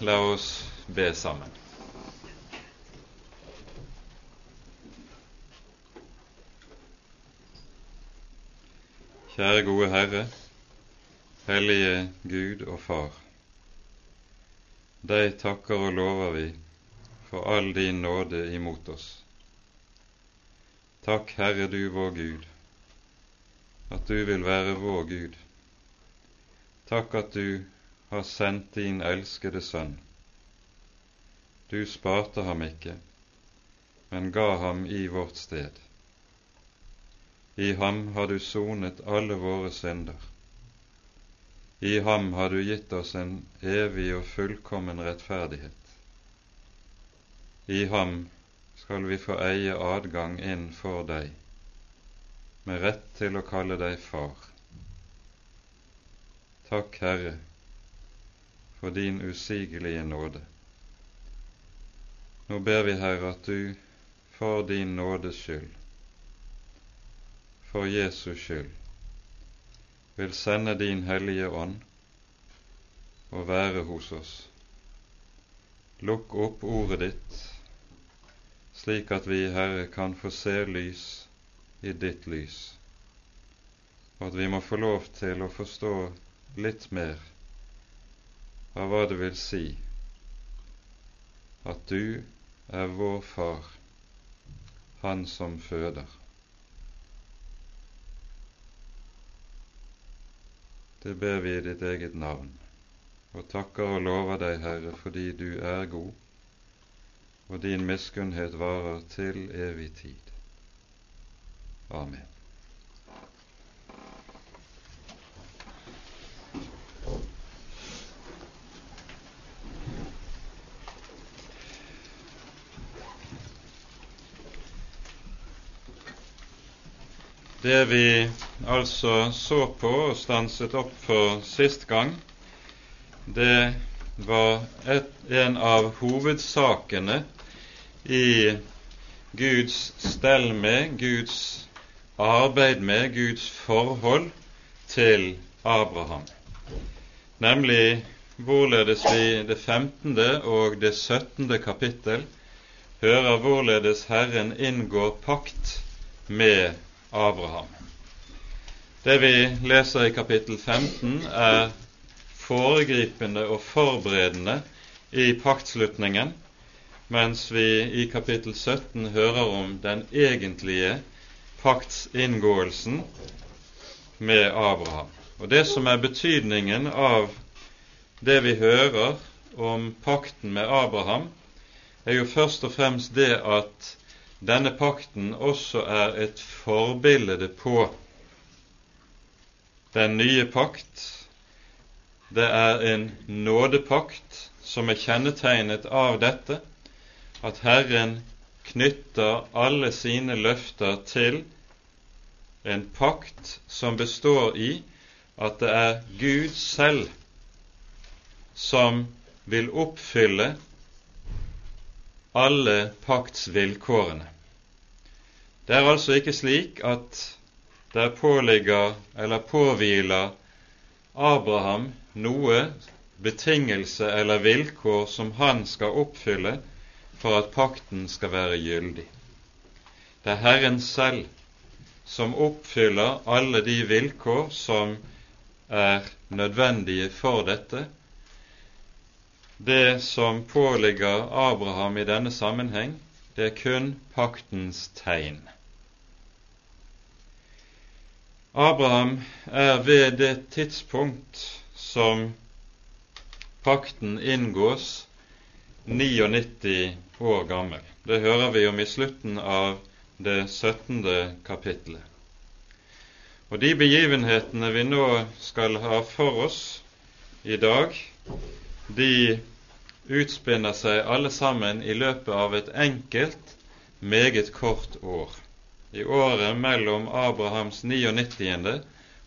la oss be sammen. Kjære gode Herre, hellige Gud og Far. Deg takker og lover vi for all din nåde imot oss. Takk, Herre du vår Gud, at du vil være vår Gud. Takk at du har sendt din elskede Sønn. Du sparte ham ikke, men ga ham i vårt sted. I ham har du sonet alle våre synder. I ham har du gitt oss en evig og fullkommen rettferdighet. I ham skal vi få eie adgang inn for deg, med rett til å kalle deg far. Takk, Herre, for din usigelige nåde. Nå ber vi, Herre, at du for din nådes skyld for Jesus skyld vil sende din Hellige Ånd og være hos oss. Lukk opp ordet ditt, slik at vi, Herre, kan få se lys i ditt lys, og at vi må få lov til å forstå litt mer av hva det vil si at du er vår Far, Han som føder. Det ber vi i ditt eget navn, og takker og lover deg, Herre, fordi du er god, og din miskunnhet varer til evig tid. Amen. Det vi altså så på og stanset opp for sist gang, det var et, en av hovedsakene i Guds stell med, Guds arbeid med, Guds forhold til Abraham, nemlig hvorledes vi det 15. og det 17. kapittel hører hvorledes Herren inngår pakt med Abraham. Det vi leser i kapittel 15, er foregripende og forberedende i paktslutningen, mens vi i kapittel 17 hører om den egentlige paktsinngåelsen med Abraham. Og Det som er betydningen av det vi hører om pakten med Abraham, er jo først og fremst det at denne pakten også er et forbilde på den nye pakt. Det er en nådepakt som er kjennetegnet av dette, at Herren knytter alle sine løfter til en pakt som består i at det er Gud selv som vil oppfylle alle paktsvilkårene. Det er altså ikke slik at det påligger eller påhviler Abraham noe betingelse eller vilkår som han skal oppfylle for at pakten skal være gyldig. Det er Herren selv som oppfyller alle de vilkår som er nødvendige for dette. Det som påligger Abraham i denne sammenheng, det er kun paktens tegn. Abraham er ved det tidspunkt som pakten inngås, 99 år gammel. Det hører vi om i slutten av det 17. kapittelet. Og de begivenhetene vi nå skal ha for oss i dag, de utspinner seg alle sammen i løpet av et enkelt, meget kort år i året mellom Abrahams 99.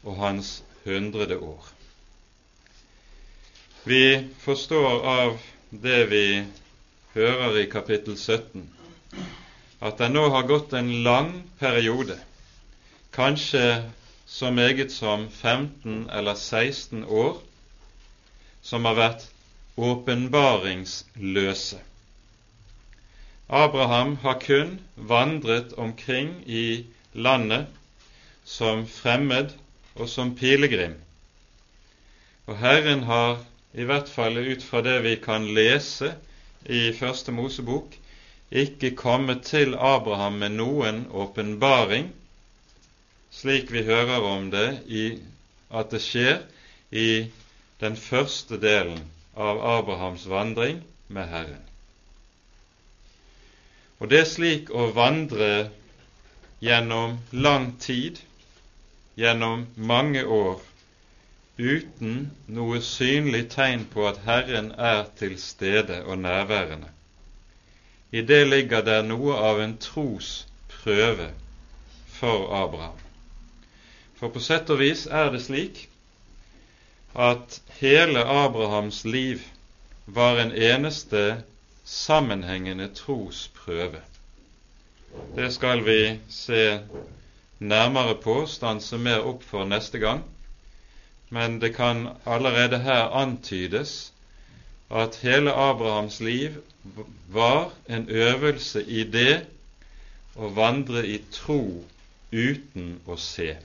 og hans 100. år. Vi forstår av det vi hører i kapittel 17, at det nå har gått en lang periode, kanskje så meget som 15 eller 16 år, som har vært åpenbaringsløse. Abraham har kun vandret omkring i landet som fremmed og som pilegrim. Og Herren har, i hvert fall ut fra det vi kan lese i Første Mosebok, ikke kommet til Abraham med noen åpenbaring, slik vi hører om det i, at det skjer i den første delen av Abrahams vandring med Herren. Og det er slik å vandre gjennom lang tid, gjennom mange år, uten noe synlig tegn på at Herren er til stede og nærværende. I det ligger det noe av en trosprøve for Abraham. For på sett og vis er det slik at hele Abrahams liv var en eneste sammenhengende trosprøve. Det skal vi se nærmere på, stanse mer opp for neste gang men det kan allerede her antydes at hele Abrahams liv var en øvelse i det å vandre i tro uten å se.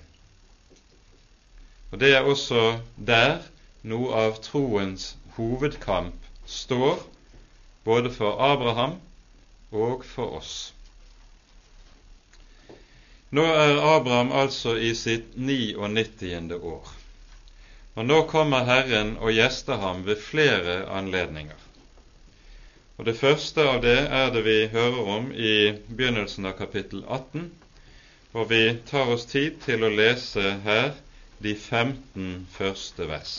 Og Det er også der noe av troens hovedkamp står, både for Abraham og for oss. Nå er Abraham altså i sitt 99. år. Og nå kommer Herren og gjester ham ved flere anledninger. Og Det første av det er det vi hører om i begynnelsen av kapittel 18, og vi tar oss tid til å lese her de 15 første vers.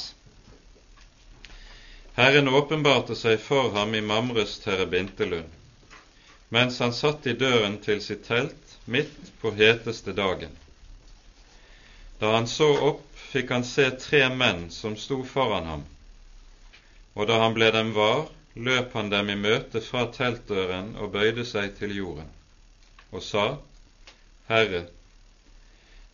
Herren åpenbarte seg for ham i Mamres terrebintelund, mens han satt i døren til sitt telt midt på heteste dagen. Da han så opp, fikk han se tre menn som sto foran ham, og da han ble dem var, løp han dem i møte fra teltdøren og bøyde seg til jorden, og sa, Herre,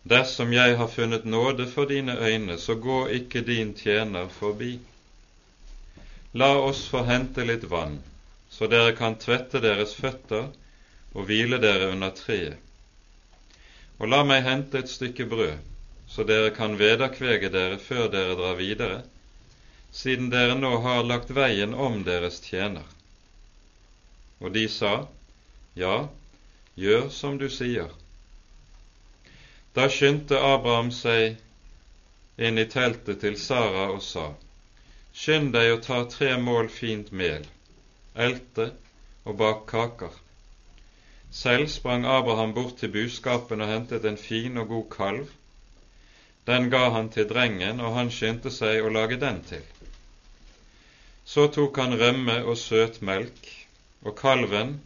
dersom jeg har funnet nåde for dine øyne, så gå ikke din tjener forbi. La oss få hente litt vann, så dere kan tvette deres føtter og hvile dere under treet. Og la meg hente et stykke brød, så dere kan vederkvege dere før dere drar videre, siden dere nå har lagt veien om deres tjener. Og de sa, Ja, gjør som du sier. Da skyndte Abraham seg inn i teltet til Sara og sa, Skynd deg å ta tre mål fint mel, elte og bak kaker. Selv sprang Abraham bort til buskapen og hentet en fin og god kalv den ga han til drengen, og han skyndte seg å lage den til. Så tok han rømme og søt melk og kalven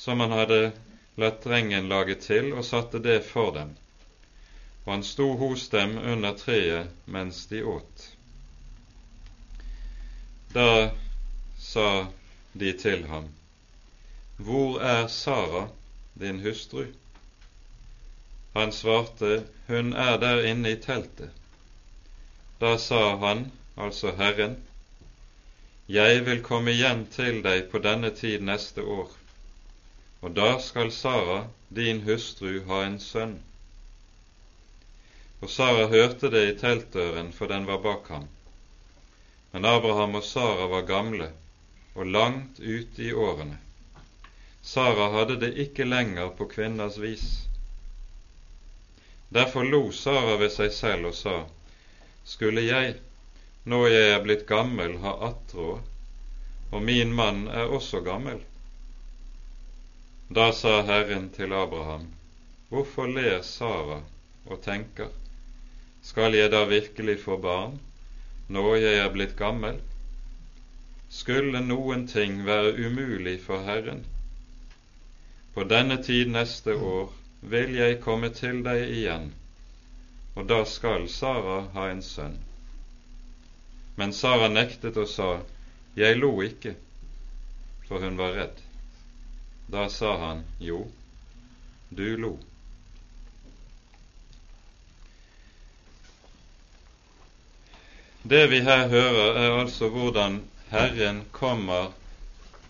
som han hadde latt drengen lage til, og satte det for dem. Og han sto hos dem under treet mens de åt. Da sa de til ham, Hvor er Sara, din hustru? Han svarte, Hun er der inne i teltet. Da sa han, altså Herren, Jeg vil komme igjen til deg på denne tid neste år, og da skal Sara, din hustru, ha en sønn. Og Sara hørte det i teltdøren, for den var bak ham. Men Abraham og Sara var gamle og langt ute i årene. Sara hadde det ikke lenger på kvinners vis. Derfor lo Sara ved seg selv og sa, Skulle jeg, nå jeg er blitt gammel, ha attråd, og min mann er også gammel? Da sa Herren til Abraham, Hvorfor ler Sara og tenker, Skal jeg da virkelig få barn, nå jeg er blitt gammel? Skulle noen ting være umulig for Herren? På denne tid neste år vil jeg komme til deg igjen, og da skal Sara ha en sønn. Men Sara nektet og sa, Jeg lo ikke, for hun var redd. Da sa han, Jo, du lo. Det vi her hører, er altså hvordan Herren kommer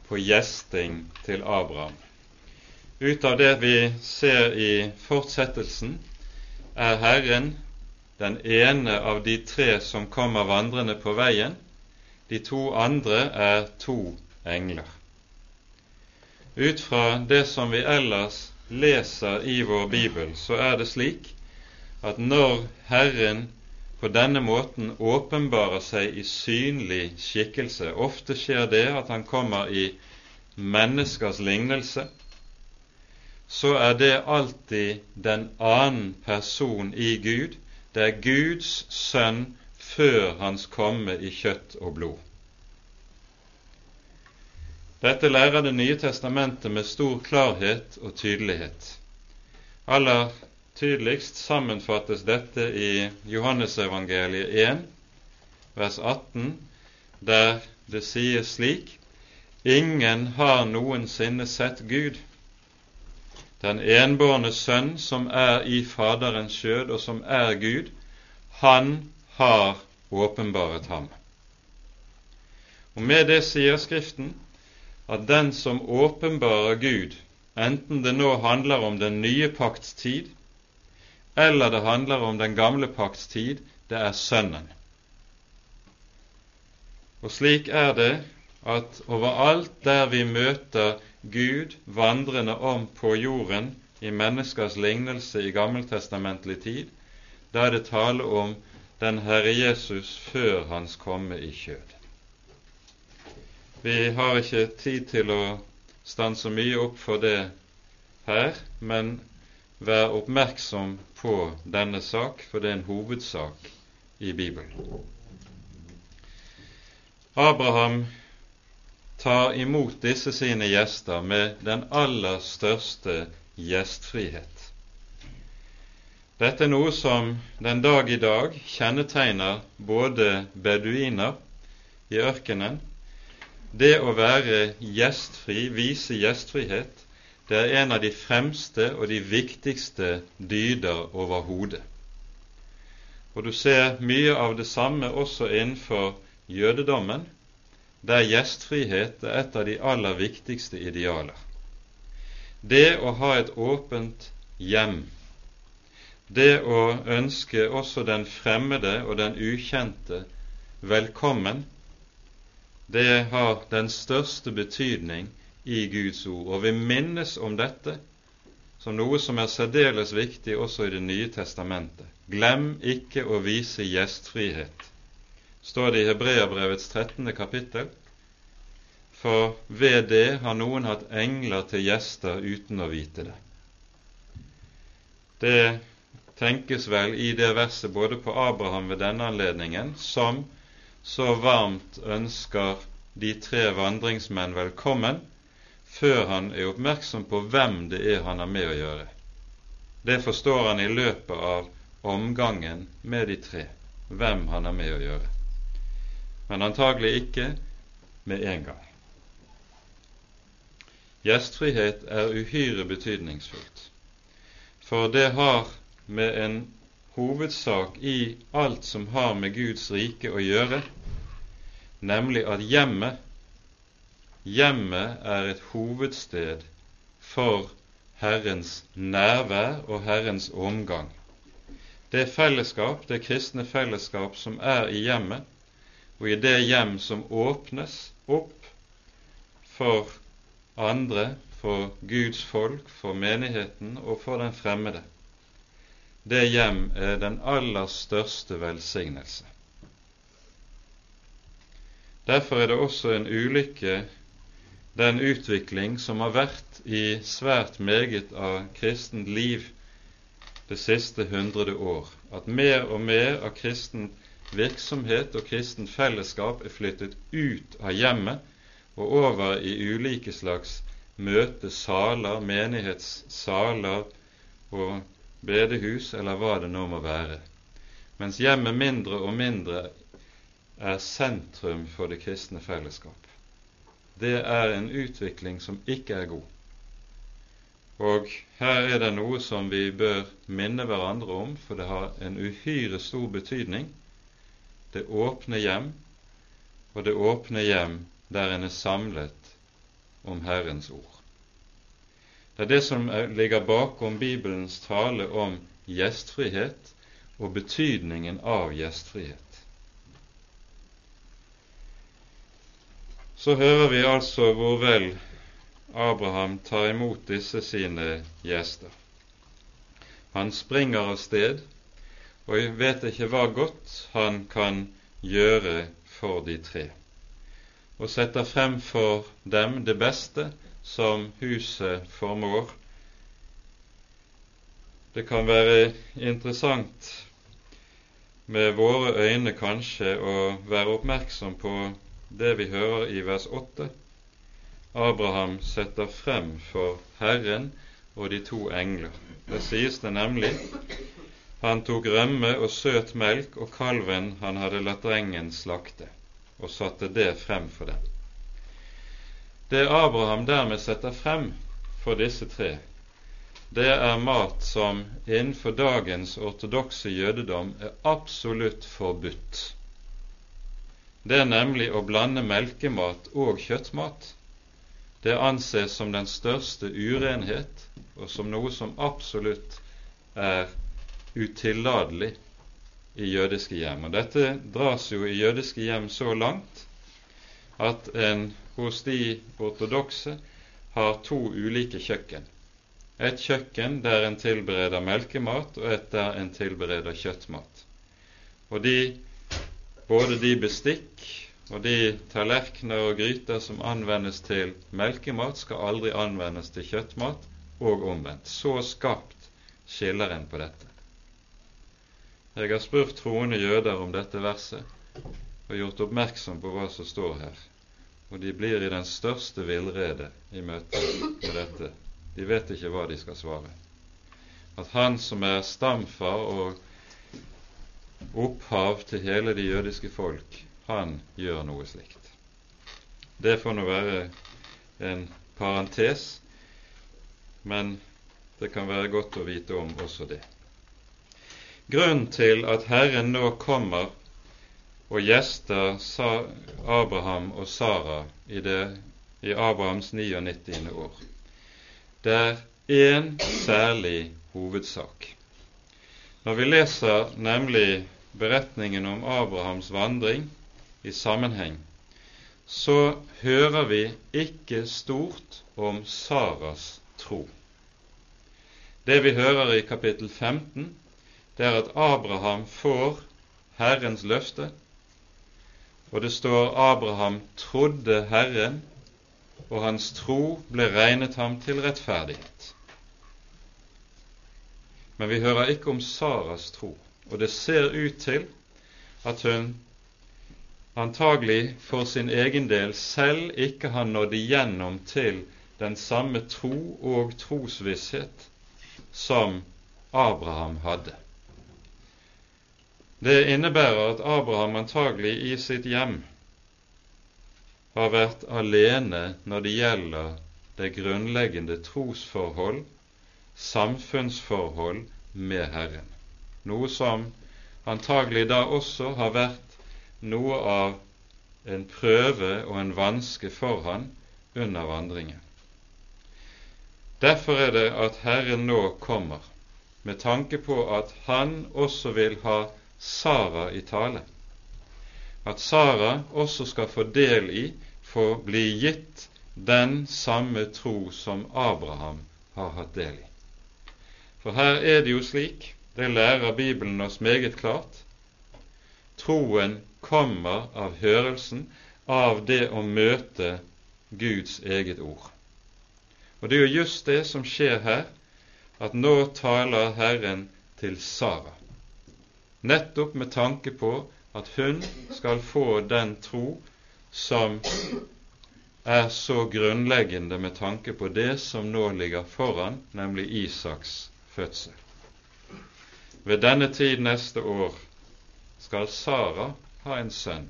på gjesting til Abraham. Ut av det vi ser i fortsettelsen, er Herren den ene av de tre som kommer vandrende på veien. De to andre er to engler. Ut fra det som vi ellers leser i vår bibel, så er det slik at når Herren på denne måten åpenbarer seg i synlig skikkelse Ofte skjer det at han kommer i menneskers lignelse, så er det alltid den annen person i Gud. Det er Guds sønn før hans komme i kjøtt og blod. Dette lærer Det nye testamentet med stor klarhet og tydelighet. Aller tydeligst sammenfattes dette i Johannesevangeliet 1, vers 18, der det sies slik Ingen har noensinne sett Gud. Den enbårne sønn som er i Faderens skjød, og som er Gud, han har åpenbaret ham. Og med det sier Skriften at den som åpenbarer Gud, enten det nå handler om den nye pakts tid, eller det handler om den gamle pakts tid, det er Sønnen. Og slik er det at overalt der vi møter Gud vandrende om på jorden i menneskers lignelse i gammeltestamentlig tid, da er det tale om den Herre Jesus før Hans komme i kjød. Vi har ikke tid til å stanse mye opp for det her, men vær oppmerksom på denne sak, for det er en hovedsak i Bibelen. Abraham tar imot disse sine gjester med den aller største gjestfrihet. Dette er noe som den dag i dag kjennetegner både beduiner i ørkenen det å være gjestfri, vise gjestfrihet, det er en av de fremste og de viktigste dyder overhodet. Og du ser mye av det samme også innenfor jødedommen, der gjestfrihet er et av de aller viktigste idealer. Det å ha et åpent hjem, det å ønske også den fremmede og den ukjente velkommen, det har den største betydning i Guds ord. Og vi minnes om dette som noe som er særdeles viktig også i Det nye testamentet. Glem ikke å vise gjestfrihet, står det i Hebreabrevets 13. kapittel. For ved det har noen hatt engler til gjester uten å vite det. Det tenkes vel i det verset både på Abraham ved denne anledningen som så varmt ønsker de tre vandringsmenn velkommen, før han er oppmerksom på hvem det er han har med å gjøre. Det forstår han i løpet av omgangen med de tre, hvem han har med å gjøre. Men antagelig ikke med en gang. Gjestfrihet er uhyre betydningsfullt, for det har med en hovedsak i alt som har med Guds rike å gjøre, nemlig at hjemmet Hjemmet er et hovedsted for Herrens nærvær og Herrens omgang. Det fellesskap, det kristne fellesskap som er i hjemmet, og i det hjem som åpnes opp for andre, for Guds folk, for menigheten og for den fremmede det hjem er den aller største velsignelse. Derfor er det også en ulykke, den utvikling som har vært i svært meget av kristent liv det siste hundrede år, at mer og mer av kristen virksomhet og kristen fellesskap er flyttet ut av hjemmet og over i ulike slags møtesaler, menighetssaler og bedehus eller hva det nå må være, mens hjemmet mindre og mindre er sentrum for det kristne fellesskap. Det er en utvikling som ikke er god. Og her er det noe som vi bør minne hverandre om, for det har en uhyre stor betydning. Det åpne hjem, og det åpne hjem der en er samlet om Herrens ord. Det er det som ligger bakom Bibelens tale om gjestfrihet og betydningen av gjestfrihet. Så hører vi altså hvor vel Abraham tar imot disse sine gjester. Han springer av sted og vet ikke hva godt han kan gjøre for de tre, og setter frem for dem det beste som huset formår. Det kan være interessant med våre øyne kanskje å være oppmerksom på det vi hører i vers 8. Abraham setter frem for Herren og de to engler. Det sies det nemlig han tok rømme og søt melk og kalven han hadde latt drengen slakte, og satte det frem for dem. Det Abraham dermed setter frem for disse tre, det er mat som innenfor dagens ortodokse jødedom er absolutt forbudt. Det er nemlig å blande melkemat og kjøttmat. Det anses som den største urenhet og som noe som absolutt er utillatelig i jødiske hjem. Og Dette dras jo i jødiske hjem så langt at en hos de ortodokse har to ulike kjøkken. Et kjøkken der en tilbereder melkemat, og et der en tilbereder kjøttmat. Og de, både de bestikk og de tallerkener og gryter som anvendes til melkemat, skal aldri anvendes til kjøttmat, og omvendt. Så skapt skiller en på dette. Jeg har spurt troende jøder om dette verset og gjort oppmerksom på hva som står her og de blir i den største villrede i møte med dette. De vet ikke hva de skal svare. At han som er stamfar og opphav til hele det jødiske folk, han gjør noe slikt. Det får nå være en parentes, men det kan være godt å vite om også det. Grunnen til at Herren nå kommer og gjester Abraham og Sara i, det, i Abrahams 99. år. Det er én særlig hovedsak. Når vi leser nemlig beretningen om Abrahams vandring i sammenheng, så hører vi ikke stort om Saras tro. Det vi hører i kapittel 15, det er at Abraham får Herrens løfte og det står Abraham trodde Herren, og hans tro ble regnet ham til rettferdighet. Men vi hører ikke om Saras tro, og det ser ut til at hun antagelig for sin egen del selv ikke har nådd igjennom til den samme tro og trosvisshet som Abraham hadde. Det innebærer at Abraham antagelig i sitt hjem har vært alene når det gjelder det grunnleggende trosforhold, samfunnsforhold med Herren, noe som antagelig da også har vært noe av en prøve og en vanske for han under vandringen. Derfor er det at Herren nå kommer, med tanke på at han også vil ha Sara i tale. At Sara også skal få del i, få bli gitt den samme tro som Abraham har hatt del i. For her er det jo slik, det lærer Bibelen oss meget klart, troen kommer av hørelsen, av det å møte Guds eget ord. Og det er jo just det som skjer her, at nå taler Herren til Sara nettopp med tanke på at hun skal få den tro som er så grunnleggende med tanke på det som nå ligger foran, nemlig Isaks fødsel. Ved denne tid neste år skal Sara ha en sønn,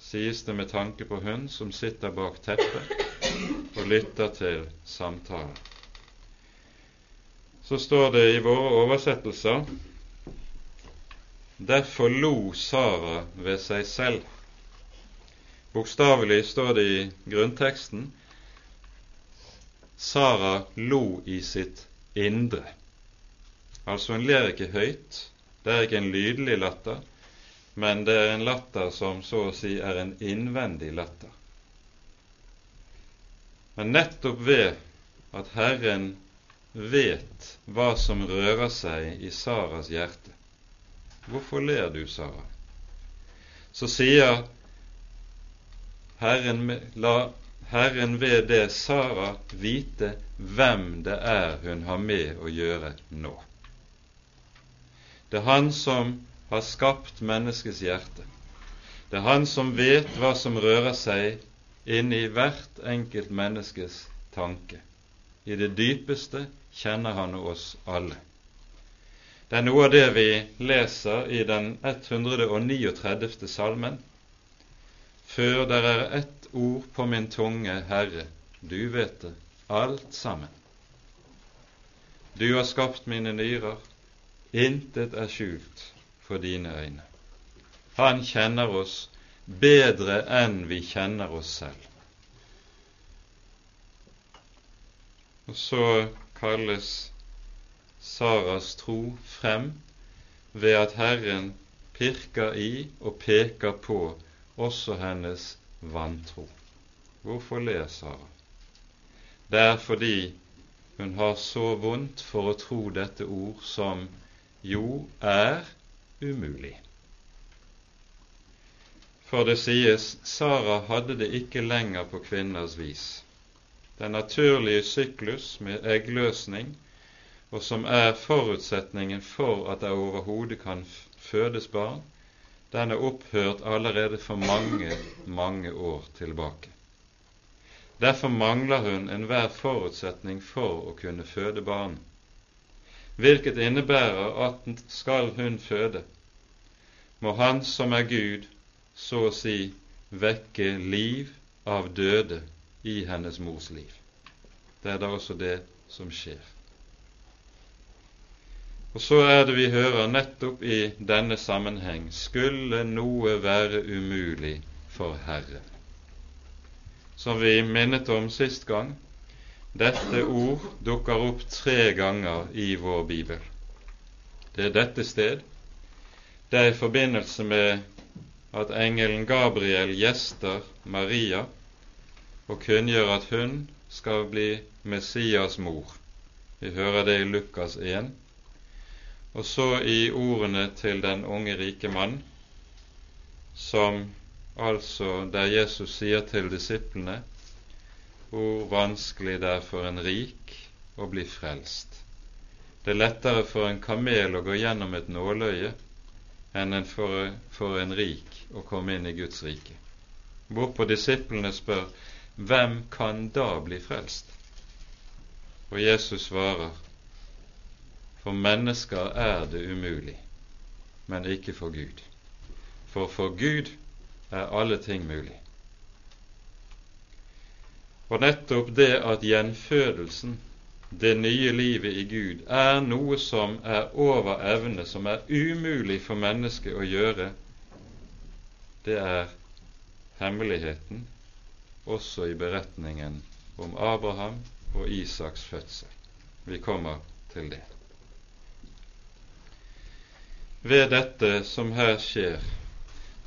sies det med tanke på hun som sitter bak teppet og lytter til samtalen. Så står det i våre oversettelser Derfor lo Sara ved seg selv. Bokstavelig står det i grunnteksten Sara lo i sitt indre. Altså, hun ler ikke høyt, det er ikke en lydelig latter, men det er en latter som så å si er en innvendig latter. Men nettopp ved at Herren vet hva som rører seg i Saras hjerte Hvorfor ler du, Sara? Så sier Herren, la Herren ved det Sara vite hvem det er hun har med å gjøre nå. Det er Han som har skapt menneskets hjerte. Det er Han som vet hva som rører seg inni hvert enkelt menneskes tanke. I det dypeste kjenner Han oss alle. Det er noe av det vi leser i den 139. salmen. Før der er ett ord på min tunge, Herre, du vet det, alt sammen. Du har skapt mine nyrer, intet er skjult for dine øyne. Han kjenner oss bedre enn vi kjenner oss selv. Og så kalles Saras tro frem ved at Herren pirker i og peker på også hennes vantro. Hvorfor ler Sara? Det er fordi hun har så vondt for å tro dette ord som jo er umulig. For det sies Sara hadde det ikke lenger på kvinners vis. Den naturlige syklus med eggløsning, og som er forutsetningen for at det overhodet kan fødes barn, den er opphørt allerede for mange, mange år tilbake. Derfor mangler hun enhver forutsetning for å kunne føde barn hvilket innebærer at skal hun føde, må Han som er Gud, så å si vekke liv av døde i hennes mors liv. Det er da også det som skjer. Og så er det vi hører nettopp i denne sammenheng skulle noe være umulig for Herren. Som vi minnet om sist gang, dette ord dukker opp tre ganger i vår bibel. Det er dette sted. Det er i forbindelse med at engelen Gabriel gjester Maria og kunngjør at hun skal bli Messias mor. Vi hører det i Lukas 1. Og så i ordene til den unge rike mann, som altså der Jesus sier til disiplene hvor vanskelig det er for en rik å bli frelst. Det er lettere for en kamel å gå gjennom et nåløye enn for, for en rik å komme inn i Guds rike. Hvorpå disiplene spør hvem kan da bli frelst? Og Jesus svarer for mennesker er det umulig, men ikke for Gud. For for Gud er alle ting mulig. Og nettopp det at gjenfødelsen, det nye livet i Gud, er noe som er over evne, som er umulig for mennesket å gjøre, det er hemmeligheten også i beretningen om Abraham og Isaks fødsel. Vi kommer til det. Ved dette som her skjer,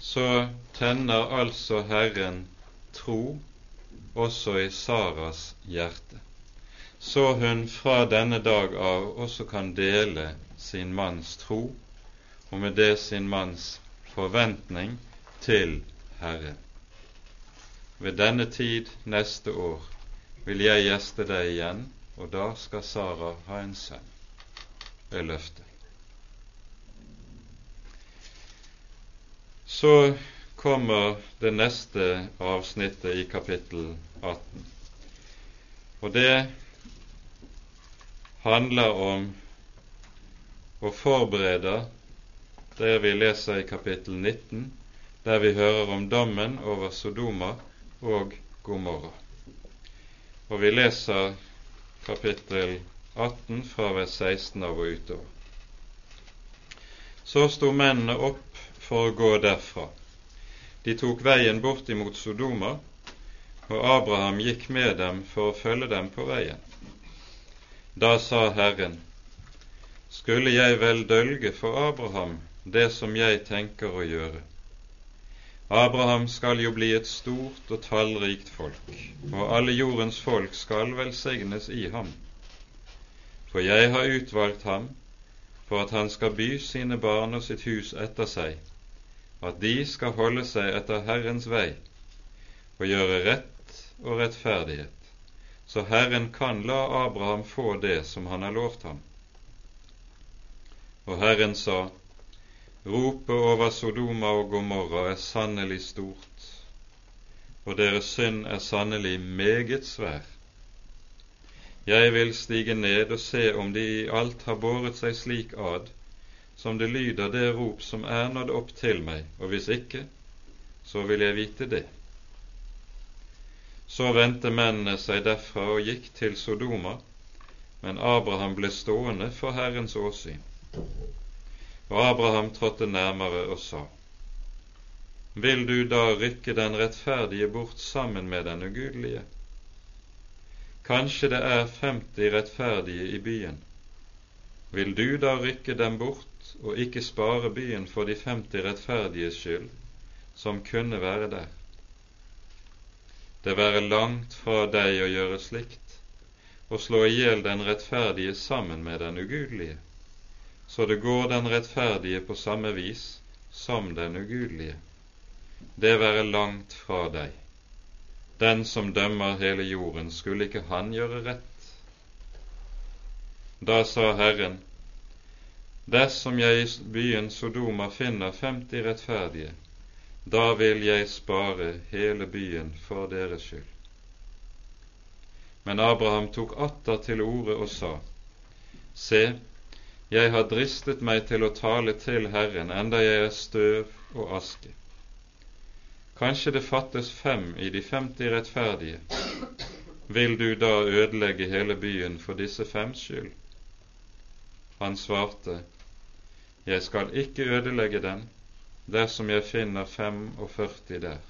så tenner altså Herren tro også i Saras hjerte, så hun fra denne dag av også kan dele sin manns tro, og med det sin manns forventning til Herren. Ved denne tid neste år vil jeg gjeste deg igjen, og da skal Sara ha en sønn Det løftet. Så kommer det neste avsnittet i kapittel 18. Og det handler om å forberede det vi leser i kapittel 19, der vi hører om dommen over Sodoma og Gomorra. Og vi leser kapittel 18 fra vers 16 av og utover. Så sto mennene opp for å gå derfra De tok veien bort imot Sodoma, og Abraham gikk med dem for å følge dem på veien. Da sa Herren, skulle jeg vel dølge for Abraham det som jeg tenker å gjøre? Abraham skal jo bli et stort og tallrikt folk, og alle jordens folk skal velsignes i ham. For jeg har utvalgt ham for at han skal by sine barn og sitt hus etter seg, at de skal holde seg etter Herrens vei og gjøre rett og rettferdighet, så Herren kan la Abraham få det som han har lovt ham. Og Herren sa, Ropet over Sodoma og Gomorra er sannelig stort, og deres synd er sannelig meget svær. Jeg vil stige ned og se om de i alt har båret seg slik ad som det lyder det rop som er nådd opp til meg, og hvis ikke, så vil jeg vite det. Så vendte mennene seg derfra og gikk til Sodoma, men Abraham ble stående for Herrens åsyn. Og Abraham trådte nærmere og sa, Vil du da rykke den rettferdige bort sammen med den ugudelige? Kanskje det er 50 rettferdige i byen. Vil du da rykke dem bort og ikke spare byen for de 50 rettferdiges skyld, som kunne være der? Det være langt fra deg å gjøre slikt, å slå i hjel den rettferdige sammen med den ugudelige så det går den rettferdige på samme vis som den ugudelige. Det være langt fra deg. Den som dømmer hele jorden, skulle ikke han gjøre rett? Da sa Herren, dersom jeg i byen Sodoma finner 50 rettferdige, da vil jeg spare hele byen for deres skyld. Men Abraham tok atter til orde og sa, Se, jeg har dristet meg til å tale til Herren, enda jeg er støv og aske. Kanskje det fattes fem i de femti rettferdige. Vil du da ødelegge hele byen for disse fems skyld? Han svarte, Jeg skal ikke ødelegge den dersom jeg finner 45 der.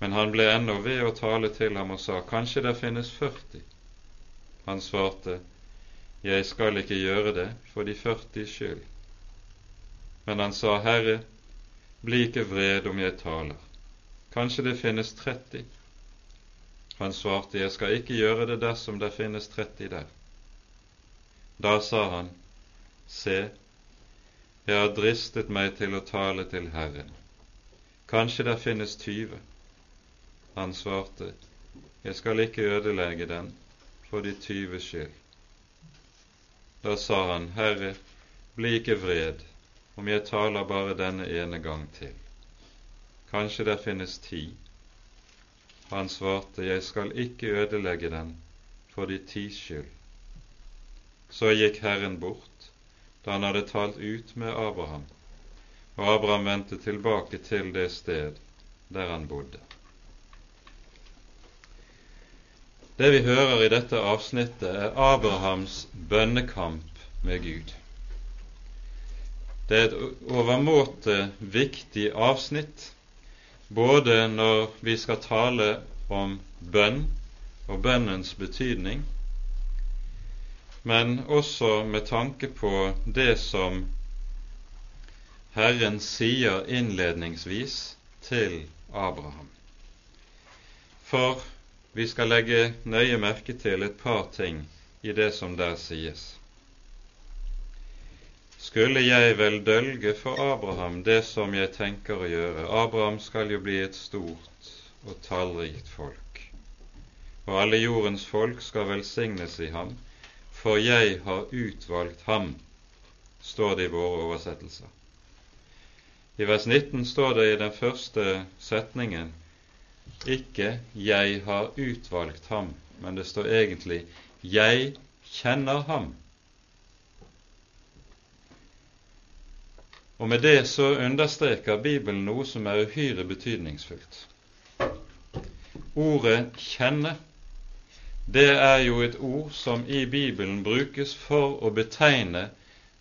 Men han ble ennå ved å tale til ham og sa, Kanskje det finnes 40. Han svarte, jeg skal ikke gjøre det for de førtis skyld. Men han sa, Herre, bli ikke vred om jeg taler. Kanskje det finnes 30. Han svarte, jeg skal ikke gjøre det dersom det finnes 30 der. Da sa han, se, jeg har dristet meg til å tale til Herren. Kanskje det finnes 20. Han svarte, jeg skal ikke ødelegge den for de 20 skyld. Da sa han, Herre, bli ikke vred om jeg taler bare denne ene gang til. Kanskje det finnes ti. Han svarte, jeg skal ikke ødelegge den for de tis skyld. Så gikk Herren bort da han hadde talt ut med Abraham, og Abraham vendte tilbake til det sted der han bodde. Det vi hører i dette avsnittet, er Abrahams bønnekamp med Gud. Det er et overmåte viktig avsnitt, både når vi skal tale om bønn og bønnens betydning, men også med tanke på det som Herren sier innledningsvis til Abraham. For vi skal legge nøye merke til et par ting i det som der sies. Skulle jeg vel dølge for Abraham det som jeg tenker å gjøre? Abraham skal jo bli et stort og tallrikt folk, og alle jordens folk skal velsignes i ham, for jeg har utvalgt ham, står det i våre oversettelser. I vers 19 står det i den første setningen ikke 'jeg har utvalgt ham', men det står egentlig 'jeg kjenner ham'. Og med det så understreker Bibelen noe som er uhyre betydningsfullt. Ordet 'kjenne' det er jo et ord som i Bibelen brukes for å betegne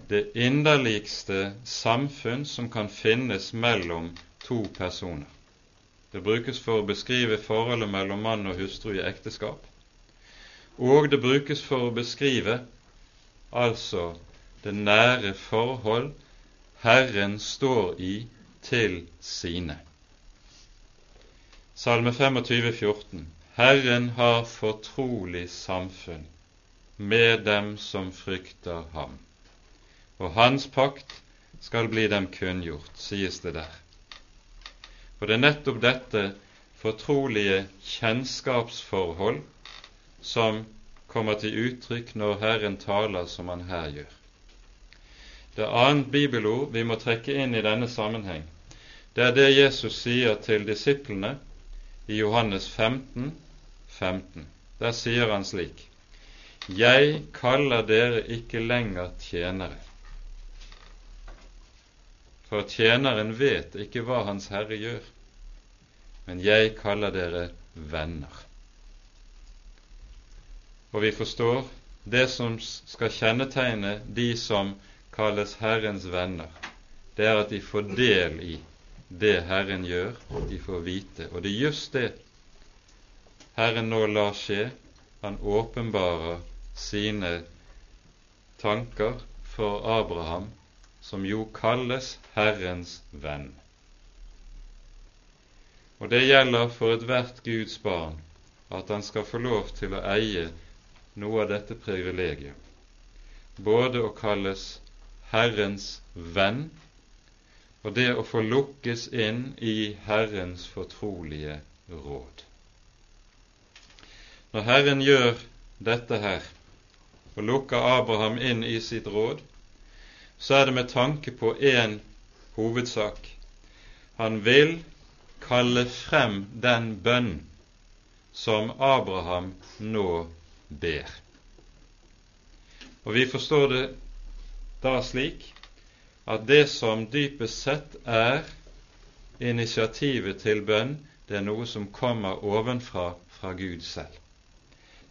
det inderligste samfunn som kan finnes mellom to personer. Det brukes for å beskrive forholdet mellom mann og hustru i ekteskap, og det brukes for å beskrive altså det nære forhold Herren står i til sine. Salme 25, 14. Herren har fortrolig samfunn med dem som frykter ham, og hans pakt skal bli dem kunngjort, sies det der. Og det er nettopp dette fortrolige kjennskapsforhold som kommer til uttrykk når Herren taler som Han her gjør. Det annet bibelord vi må trekke inn i denne sammenheng, det er det Jesus sier til disiplene i Johannes 15, 15. Der sier han slik:" Jeg kaller dere ikke lenger tjenere, for tjeneren vet ikke hva Hans Herre gjør, men jeg kaller dere venner. Og vi forstår det som skal kjennetegne de som kalles Herrens venner, det er at de får del i det Herren gjør, de får vite. Og det er just det Herren nå lar skje. Han åpenbarer sine tanker for Abraham som jo kalles Herrens venn. Og det gjelder for ethvert Guds barn at han skal få lov til å eie noe av dette privilegiet. både å kalles Herrens venn og det å få lukkes inn i Herrens fortrolige råd. Når Herren gjør dette her og lukker Abraham inn i sitt råd, så er det med tanke på én hovedsak. Han vil kalle frem den bønn som Abraham nå ber. Og vi forstår det da slik at det som dypest sett er initiativet til bønn, det er noe som kommer ovenfra fra Gud selv.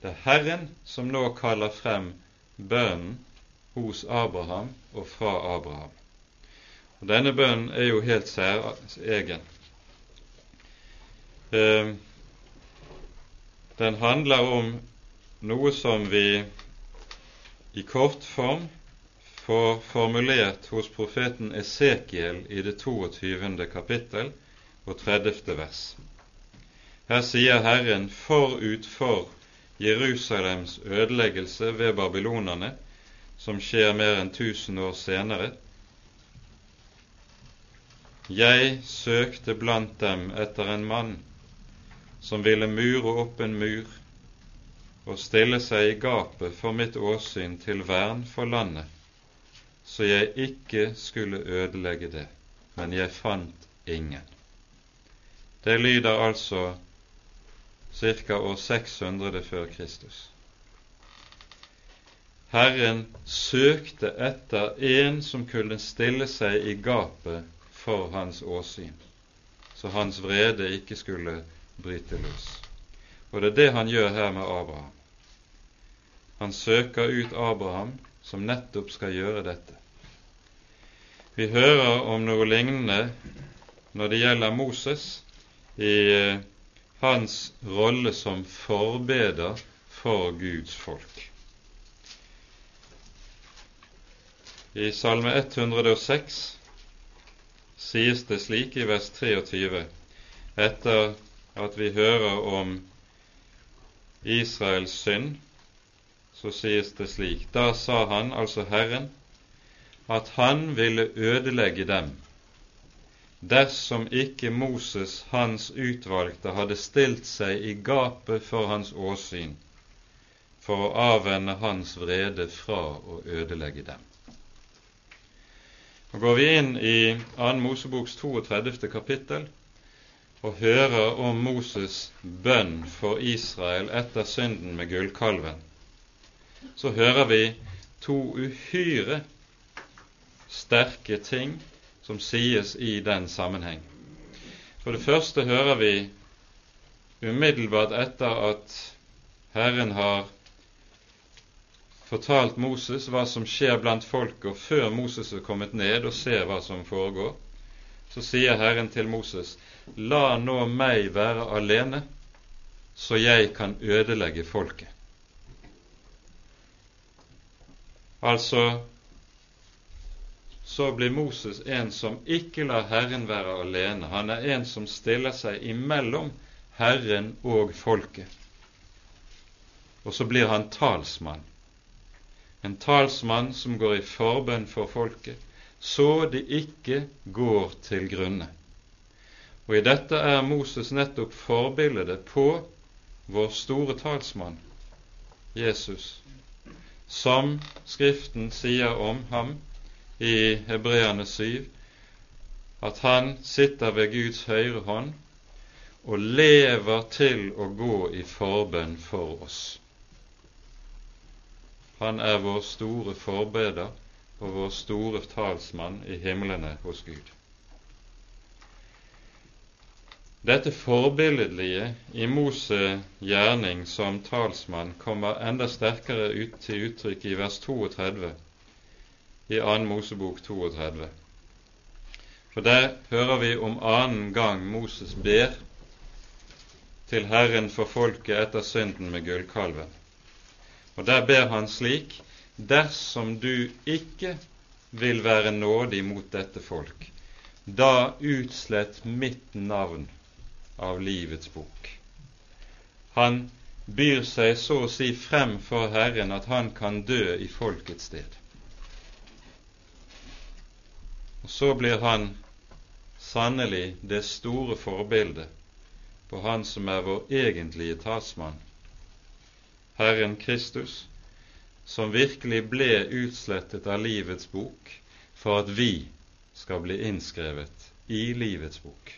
Det er Herren som nå kaller frem bønnen hos Abraham og fra Abraham. Og Denne bønnen er jo helt særegen. Eh, den handler om noe som vi i kort form får formulert hos profeten Esekiel i det 22. kapittel og 30. vers. Her sier Herren forut for Jerusalems ødeleggelse ved babylonerne som skjer mer enn 1000 år senere. Jeg søkte blant dem etter en mann som ville mure opp en mur og stille seg i gapet for mitt åsyn til vern for landet, så jeg ikke skulle ødelegge det, men jeg fant ingen. Det lyder altså ca. år 600 før Kristus. Herren søkte etter en som kunne stille seg i gapet for hans åsyn, så hans vrede ikke skulle bryte løs. Og det er det han gjør her med Abraham. Han søker ut Abraham, som nettopp skal gjøre dette. Vi hører om noe lignende når det gjelder Moses, i eh, hans rolle som forbeder for Guds folk. I Salme 106 sies det slik i vers 23, etter at vi hører om Israels synd, så sies det slik Da sa han, altså Herren, at han ville ødelegge dem dersom ikke Moses, hans utvalgte, hadde stilt seg i gapet for hans åsyn for å avvende hans vrede fra å ødelegge dem. Nå går vi inn i 2. Moseboks 32. kapittel og hører om Moses' bønn for Israel etter synden med gullkalven. Så hører vi to uhyre sterke ting som sies i den sammenheng. For det første hører vi umiddelbart etter at Herren har fortalt Moses hva som skjer blant folket, før Moses er kommet ned og ser hva som foregår, så sier Herren til Moses, la nå meg være alene, så jeg kan ødelegge folket. Altså så blir Moses en som ikke lar Herren være alene. Han er en som stiller seg imellom Herren og folket. Og så blir han talsmann. En talsmann som går i forbønn for folket, så de ikke går til grunne. Og i dette er Moses nettopp forbildet på vår store talsmann, Jesus, som Skriften sier om ham i Hebreane 7, at han sitter ved Guds høyre hånd og lever til å gå i forbønn for oss. Han er vår store forbeder og vår store talsmann i himlene hos Gud. Dette forbilledlige i Mose gjerning som talsmann kommer enda sterkere ut til uttrykk i vers 32 i 2. Mosebok 32. For der hører vi om annen gang Moses ber til Herren for folket etter synden med gullkalven. Og der ber han slik Dersom du ikke vil være nådig mot dette folk, da utslett mitt navn av livets bok. Han byr seg så å si frem for Herren at han kan dø i folkets sted. Og så blir han sannelig det store forbildet på Han som er vår egentlige talsmann, Herren Kristus, som virkelig ble utslettet av livets bok for at vi skal bli innskrevet i livets bok.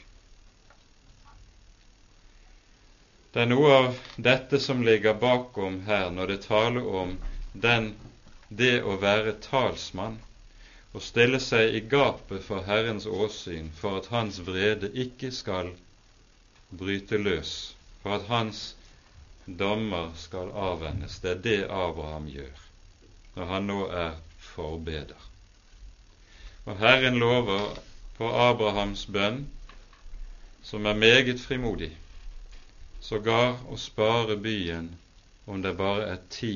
Det er noe av dette som ligger bakom her når det taler om den, det å være talsmann og stille seg i gapet for Herrens åsyn for at Hans vrede ikke skal bryte løs, for at Hans dommer skal avvendes. Det er det Abraham gjør når han nå er forbeder. Og Herren lover på Abrahams bønn, som er meget frimodig, sågar å spare byen om det bare er ti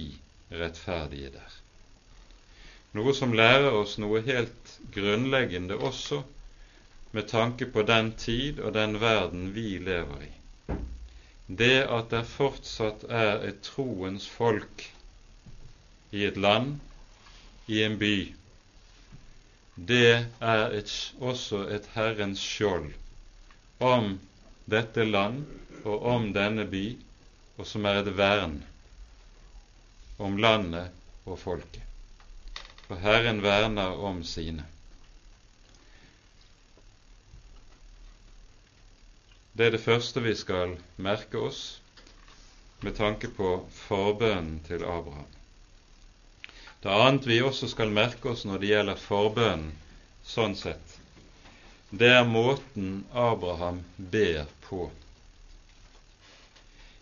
rettferdige der. Noe som lærer oss noe helt grunnleggende også med tanke på den tid og den verden vi lever i det at det fortsatt er et troens folk i et land, i en by, det er et, også et Herrens skjold om dette land og om denne by, og som er et vern om landet og folket. For Herren verner om sine. Det er det første vi skal merke oss med tanke på forbønnen til Abraham. Det annet vi også skal merke oss når det gjelder forbønnen sånn sett, det er måten Abraham ber på.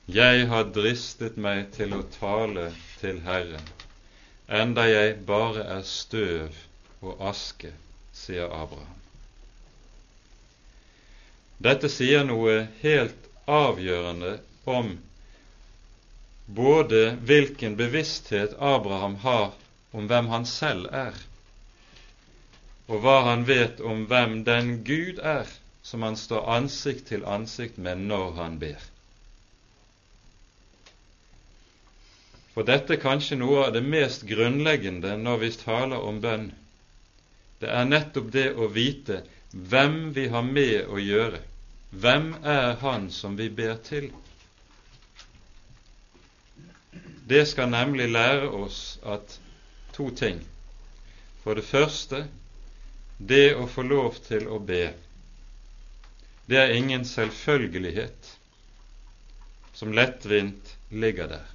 Jeg har dristet meg til å tale til Herren, enda jeg bare er støv og aske, sier Abraham. Dette sier noe helt avgjørende om både hvilken bevissthet Abraham har om hvem han selv er, og hva han vet om hvem den Gud er som han står ansikt til ansikt med når han ber. For dette er kanskje noe av det mest grunnleggende når vi taler om bønn. Det er nettopp det å vite hvem vi har med å gjøre. Hvem er Han som vi ber til? Det skal nemlig lære oss at to ting. For det første det å få lov til å be. Det er ingen selvfølgelighet som lettvint ligger der,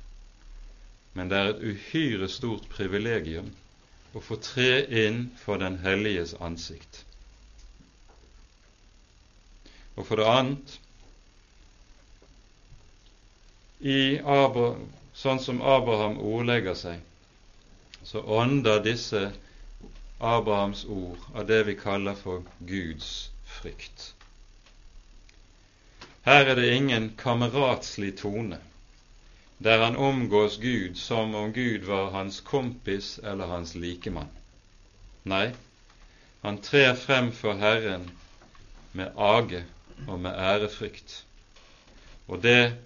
men det er et uhyre stort privilegium å få tre inn for Den helliges ansikt. Og for det annet Abraham, sånn som Abraham ordlegger seg, så ånder disse Abrahams ord av det vi kaller for Guds frykt. Her er det ingen kameratslig tone, der han omgås Gud som om Gud var hans kompis eller hans likemann. Nei, han trer frem for Herren med age og med ærefrykt. Og det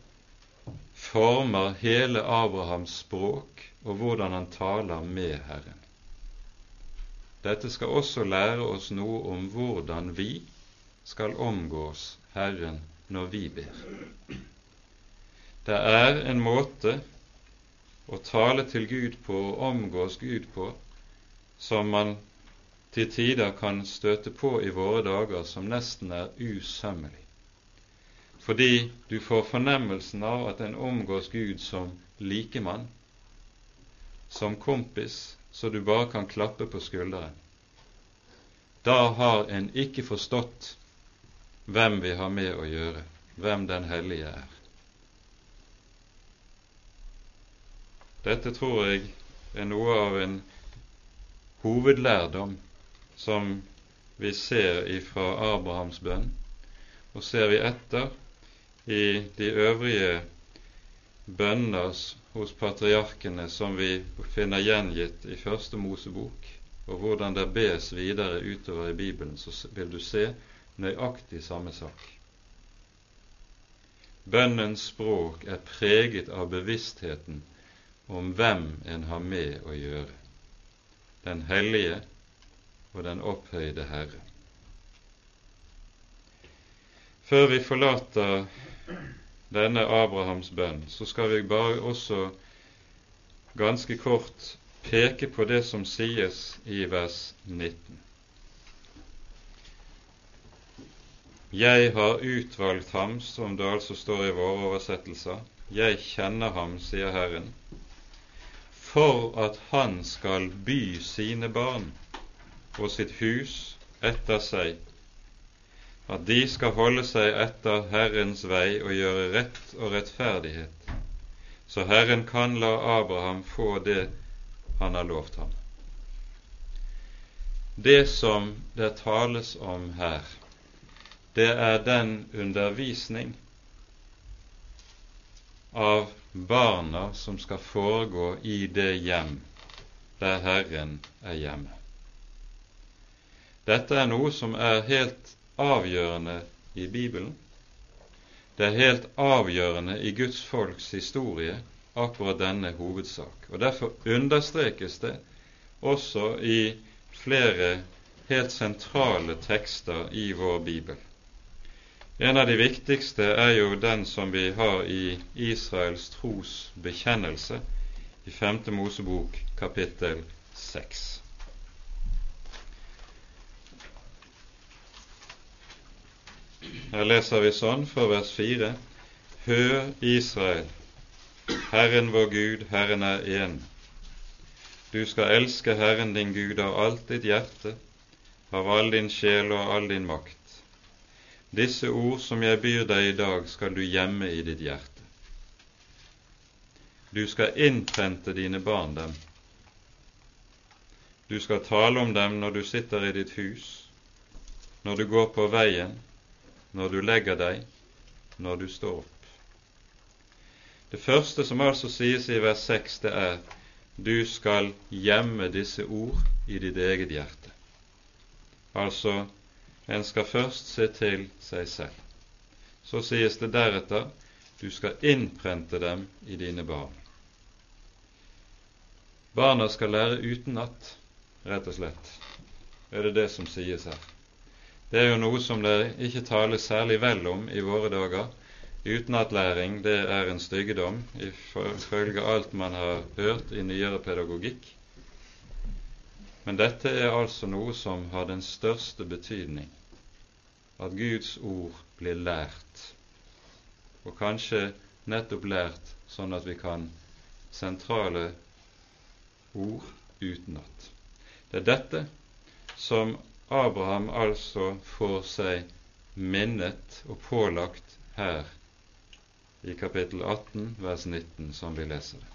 former hele Abrahams språk og hvordan han taler med Herren. Dette skal også lære oss noe om hvordan vi skal omgås Herren når vi ber. Det er en måte å tale til Gud på og omgås Gud på som man til tider kan støte på i våre dager som nesten er usømmelig. Fordi du får fornemmelsen av at en omgås Gud som likemann, som kompis, så du bare kan klappe på skulderen. Da har en ikke forstått hvem vi har med å gjøre, hvem Den hellige er. Dette tror jeg er noe av en hovedlærdom som vi ser ifra Abrahams bønn, og ser vi etter i de øvrige bønner hos patriarkene som vi finner gjengitt i Første Mosebok, og hvordan det bes videre utover i Bibelen, så vil du se nøyaktig samme sak. Bønnens språk er preget av bevisstheten om hvem en har med å gjøre, den hellige og den opphøyde Herre. Før vi forlater denne Abrahams bønn, så skal vi bare også ganske kort peke på det som sies i vers 19. Jeg har utvalgt ham, som det altså står i våre oversettelser. Jeg kjenner ham, sier Herren, for at han skal by sine barn og sitt hus etter seg at de skal holde seg etter Herrens vei og gjøre rett og rettferdighet, så Herren kan la Abraham få det han har lovt ham. Det som det tales om her, det er den undervisning av barna som skal foregå i det hjem der Herren er hjemme. Dette er noe som er helt avgjørende i Bibelen. Det er helt avgjørende i Guds folks historie, akkurat denne hovedsak. Og Derfor understrekes det også i flere helt sentrale tekster i vår bibel. En av de viktigste er jo den som vi har i Israels trosbekjennelse i 5. Mosebok kapittel 6. Her leser vi sånn fra vers 4.: Hør, Israel, Herren vår Gud, Herren er én. Du skal elske Herren din Gud av alt ditt hjerte, av all din sjel og all din makt. Disse ord som jeg byr deg i dag, skal du gjemme i ditt hjerte. Du skal innprente dine barn dem. Du skal tale om dem når du sitter i ditt hus, når du går på veien, når du legger deg, når du står opp. Det første som altså sies i vers 6, det er du skal gjemme disse ord i ditt eget hjerte. Altså, en skal først se til seg selv. Så sies det deretter du skal innprente dem i dine barn. Barna skal lære utenat, rett og slett. Er det det som sies her? Det er jo noe som det ikke tales særlig vel om i våre dager. Utenatlæring det er en styggedom, ifølge alt man har hørt i nyere pedagogikk. Men dette er altså noe som har den største betydning. At Guds ord blir lært, og kanskje nettopp lært sånn at vi kan sentrale ord utenat. Det er dette som Abraham altså får seg minnet og pålagt her i kapittel 18, vers 19, som vi leser det.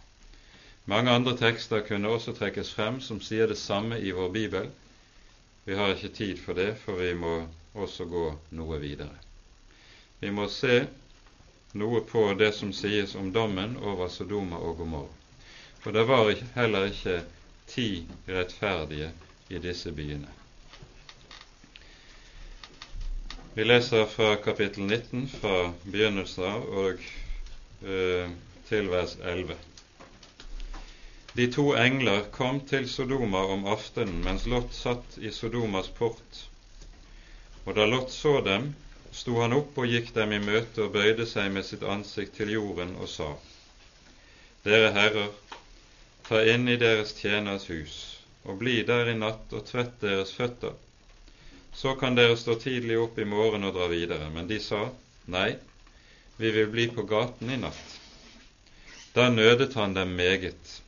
Mange andre tekster kunne også trekkes frem som sier det samme i vår bibel. Vi har ikke tid for det, for vi må også gå noe videre. Vi må se noe på det som sies om dommen over Sodoma og Gomorra. For det var heller ikke ti rettferdige i disse byene. Vi leser fra kapittel 19 fra begynnelsen av og ø, til vers 11. De to engler kom til Sodoma om aftenen mens Lot satt i Sodomas port. Og da Lot så dem, sto han opp og gikk dem i møte og bøyde seg med sitt ansikt til jorden og sa:" Dere herrer, ta inn i deres tjeners hus, og bli der i natt og tvett deres føtter så kan dere stå tidlig opp i morgen og dra videre. Men de sa, nei, vi vil bli på gaten i natt. Da nødet han dem meget,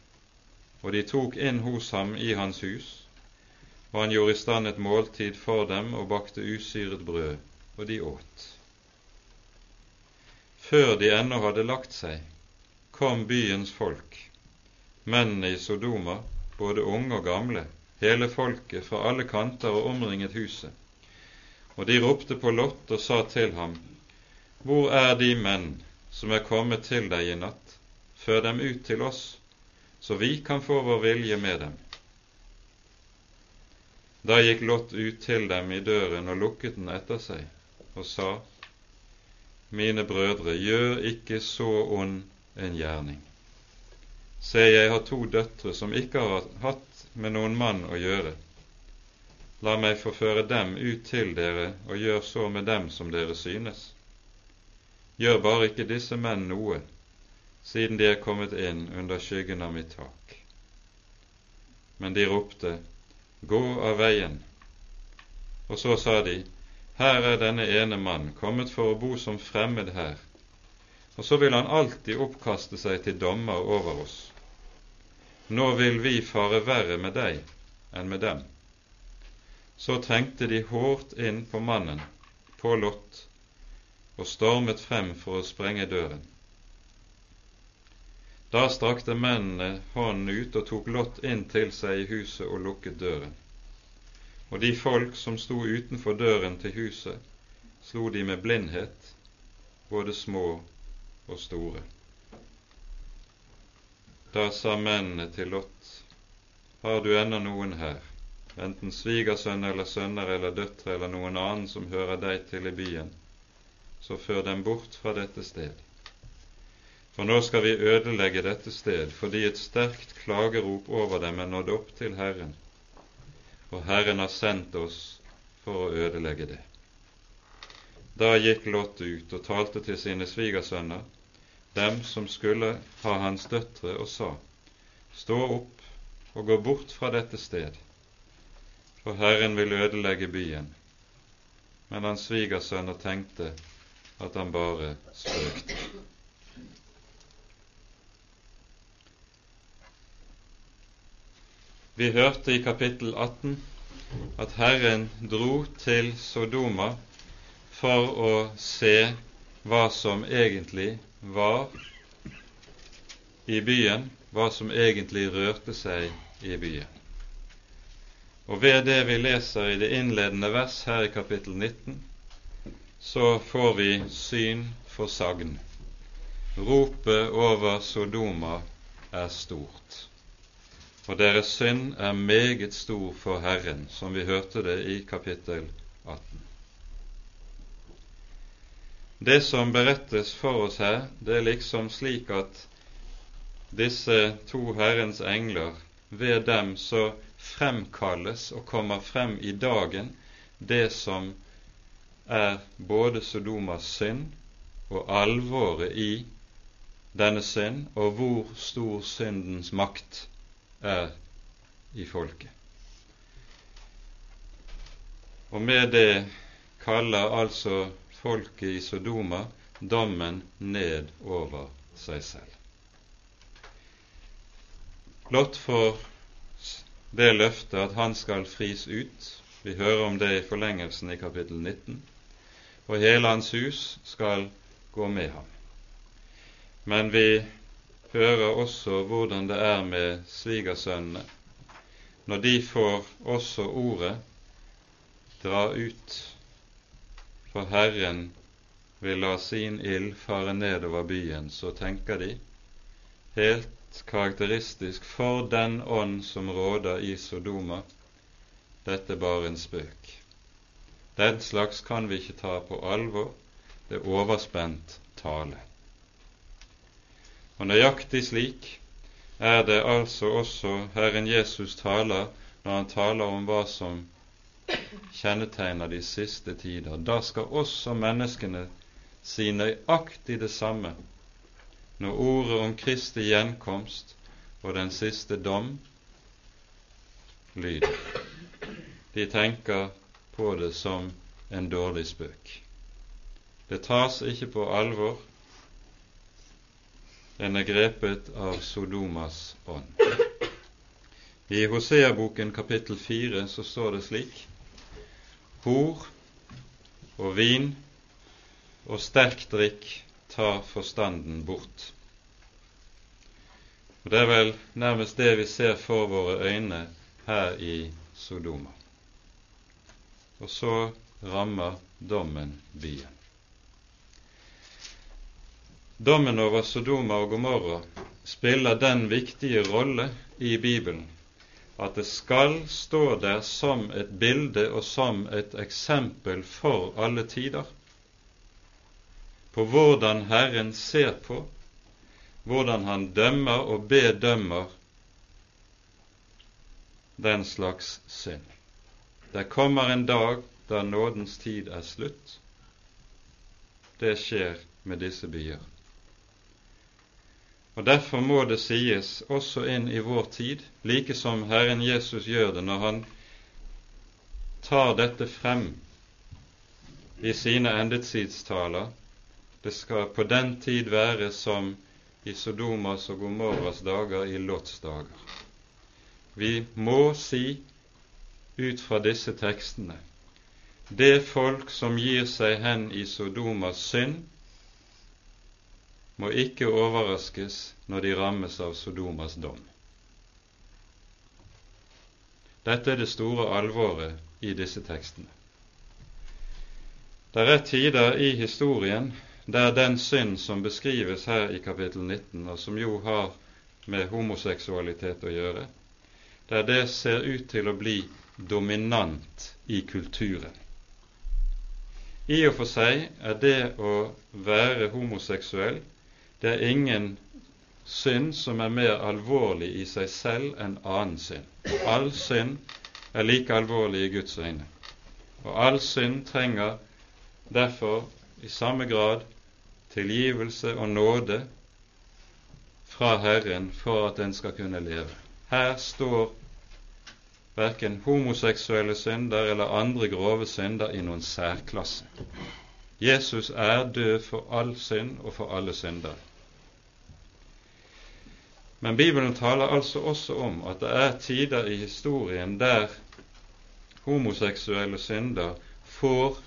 og de tok inn hos ham i hans hus, og han gjorde i stand et måltid for dem og bakte usyret brød, og de åt. Før de ennå hadde lagt seg, kom byens folk, mennene i Sodoma, både unge og gamle, hele folket fra alle kanter og omringet huset. Og de ropte på Lot og sa til ham, Hvor er de menn som er kommet til deg i natt? Før dem ut til oss, så vi kan få vår vilje med dem. Da gikk Lot ut til dem i døren og lukket den etter seg, og sa, Mine brødre, gjør ikke så ond en gjerning. Se, jeg har to døtre som ikke har hatt med noen mann å gjøre, La meg få føre dem ut til dere, og gjør så med dem som dere synes. Gjør bare ikke disse menn noe, siden de er kommet inn under skyggen av mitt tak. Men de ropte, Gå av veien. Og så sa de, Her er denne ene mann kommet for å bo som fremmed her, og så vil han alltid oppkaste seg til dommer over oss. Nå vil vi fare verre med deg enn med dem så trengte de hårdt inn på mannen, på Lot, og stormet frem for å sprenge døren. Da strakte mennene hånden ut og tok Lot inn til seg i huset og lukket døren. Og de folk som sto utenfor døren til huset, slo de med blindhet, både små og store. Da sa mennene til Lot, har du ennå noen her? enten svigersønn eller sønner eller døtre eller noen annen som hører deg til i byen, så før dem bort fra dette sted. For nå skal vi ødelegge dette sted, fordi et sterkt klagerop over dem er nådd opp til Herren, og Herren har sendt oss for å ødelegge det. Da gikk Lot ut og talte til sine svigersønner, dem som skulle ha hans døtre, og sa:" Stå opp og gå bort fra dette sted for Herren vil ødelegge byen. Men hans svigersønner tenkte at han bare spøkte. Vi hørte i kapittel 18 at Herren dro til Sodoma for å se hva som egentlig var i byen, hva som egentlig rørte seg i byen. Og ved det vi leser i det innledende vers her i kapittel 19, så får vi syn for sagn. Ropet over Sodoma er stort, og deres synd er meget stor for Herren, som vi hørte det i kapittel 18. Det som berettes for oss her, det er liksom slik at disse to Herrens engler, ved dem så fremkalles og kommer frem i dagen det som er både Sodomas synd og alvoret i denne synd, og hvor stor syndens makt er i folket. Og med det kaller altså folket i Sodoma dommen ned over seg selv. Lot får det løftet at han skal fris ut. Vi hører om det i forlengelsen i kapittel 19. Og hele hans hus skal gå med ham. Men vi hører også hvordan det er med svigersønnene. Når de får også ordet dra ut, for Herren vil la sin ild fare nedover byen, så tenker de helt karakteristisk for den ånd som råder i Sodoma, dette er bare en spøk. Den slags kan vi ikke ta på alvor. Det er overspent tale. Og nøyaktig slik er det altså også Herren Jesus taler når han taler om hva som kjennetegner de siste tider. Da skal også menneskene si nøyaktig det samme når ordet om Kristi gjenkomst og den siste dom lyder. De tenker på det som en dårlig spøk. Det tas ikke på alvor. En er grepet av Sodomas ånd. I Hosea-boken kapittel 4 så står det slik Hor og vin og sterk drikk tar forstanden bort. Og Det er vel nærmest det vi ser for våre øyne her i Sodoma og så rammer dommen byen. Dommen over Sodoma og Gomorra spiller den viktige rolle i Bibelen at det skal stå der som et bilde og som et eksempel for alle tider på hvordan Herren ser på, hvordan Han dømmer og bedømmer den slags synd. Det kommer en dag da nådens tid er slutt. Det skjer med disse byer. Og Derfor må det sies også inn i vår tid, like som Herren Jesus gjør det når han tar dette frem i sine endetidstaler. Det skal på den tid være som i Sodomas og Gomorras dager, i Lots dager. Vi må si ut fra disse tekstene. Det folk som gir seg hen i Sodomas synd, må ikke overraskes når de rammes av Sodomas dom. Dette er det store alvoret i disse tekstene. Det er tider i historien der den synd som beskrives her i kapittel 19, og som jo har med homoseksualitet å gjøre, der det ser ut til å bli dominant i kulturen. I og for seg er det å være homoseksuell det er ingen synd som er mer alvorlig i seg selv enn annen synd. All synd er like alvorlig i Guds øyne, og all synd trenger derfor i samme grad tilgivelse og nåde fra Herren for at en skal kunne leve. Her står verken homoseksuelle synder eller andre grove synder i noen særklasse. Jesus er død for all synd og for alle synder. Men Bibelen taler altså også om at det er tider i historien der homoseksuelle synder får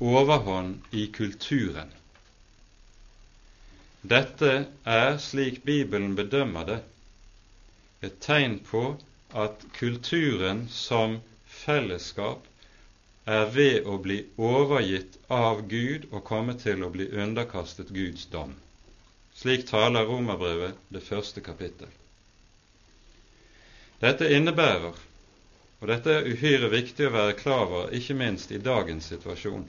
overhånd i kulturen. Dette er, slik Bibelen bedømmer det, et tegn på at kulturen som fellesskap er ved å bli overgitt av Gud og komme til å bli underkastet Guds dom. Slik taler Romerbrevet det første kapittel. Dette innebærer, og dette er uhyre viktig å være klar over, ikke minst i dagens situasjon,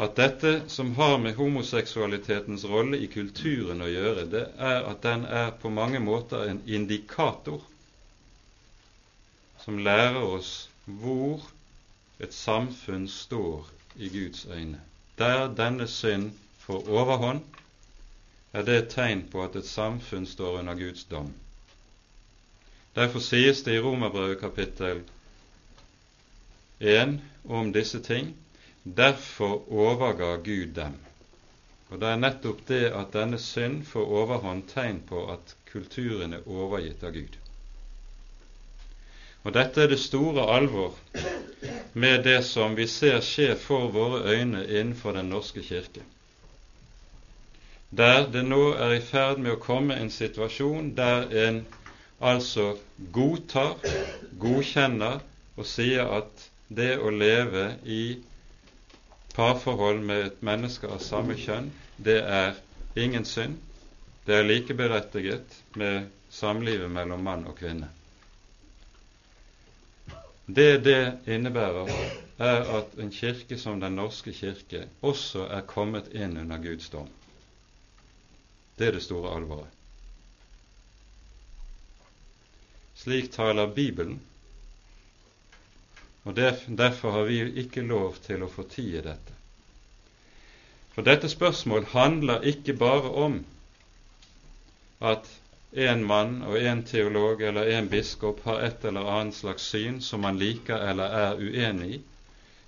at dette som har med homoseksualitetens rolle i kulturen å gjøre, det er at den er på mange måter en indikator som lærer oss hvor et samfunn står i Guds øyne. Der denne synd får overhånd, er det et tegn på at et samfunn står under Guds dom. Derfor sies det i Romerbrevet kapittel 1 om disse ting Derfor overga Gud dem. Og Det er nettopp det at denne synd får overhånd tegn på at kulturen er overgitt av Gud. Og Dette er det store alvor med det som vi ser skje for våre øyne innenfor Den norske kirke. Der det nå er i ferd med å komme en situasjon der en altså godtar, godkjenner og sier at det å leve i parforhold med et menneske av samme kjønn, det er ingen synd. Det er likeberettiget med samlivet mellom mann og kvinne. Det det innebærer, er at en kirke som Den norske kirke også er kommet inn under Guds dom. Det er det store alvoret. Slik taler Bibelen, og derfor har vi ikke lov til å fortie dette. For dette spørsmål handler ikke bare om at en mann og en teolog eller en biskop har et eller annet slags syn som man liker eller er uenig i.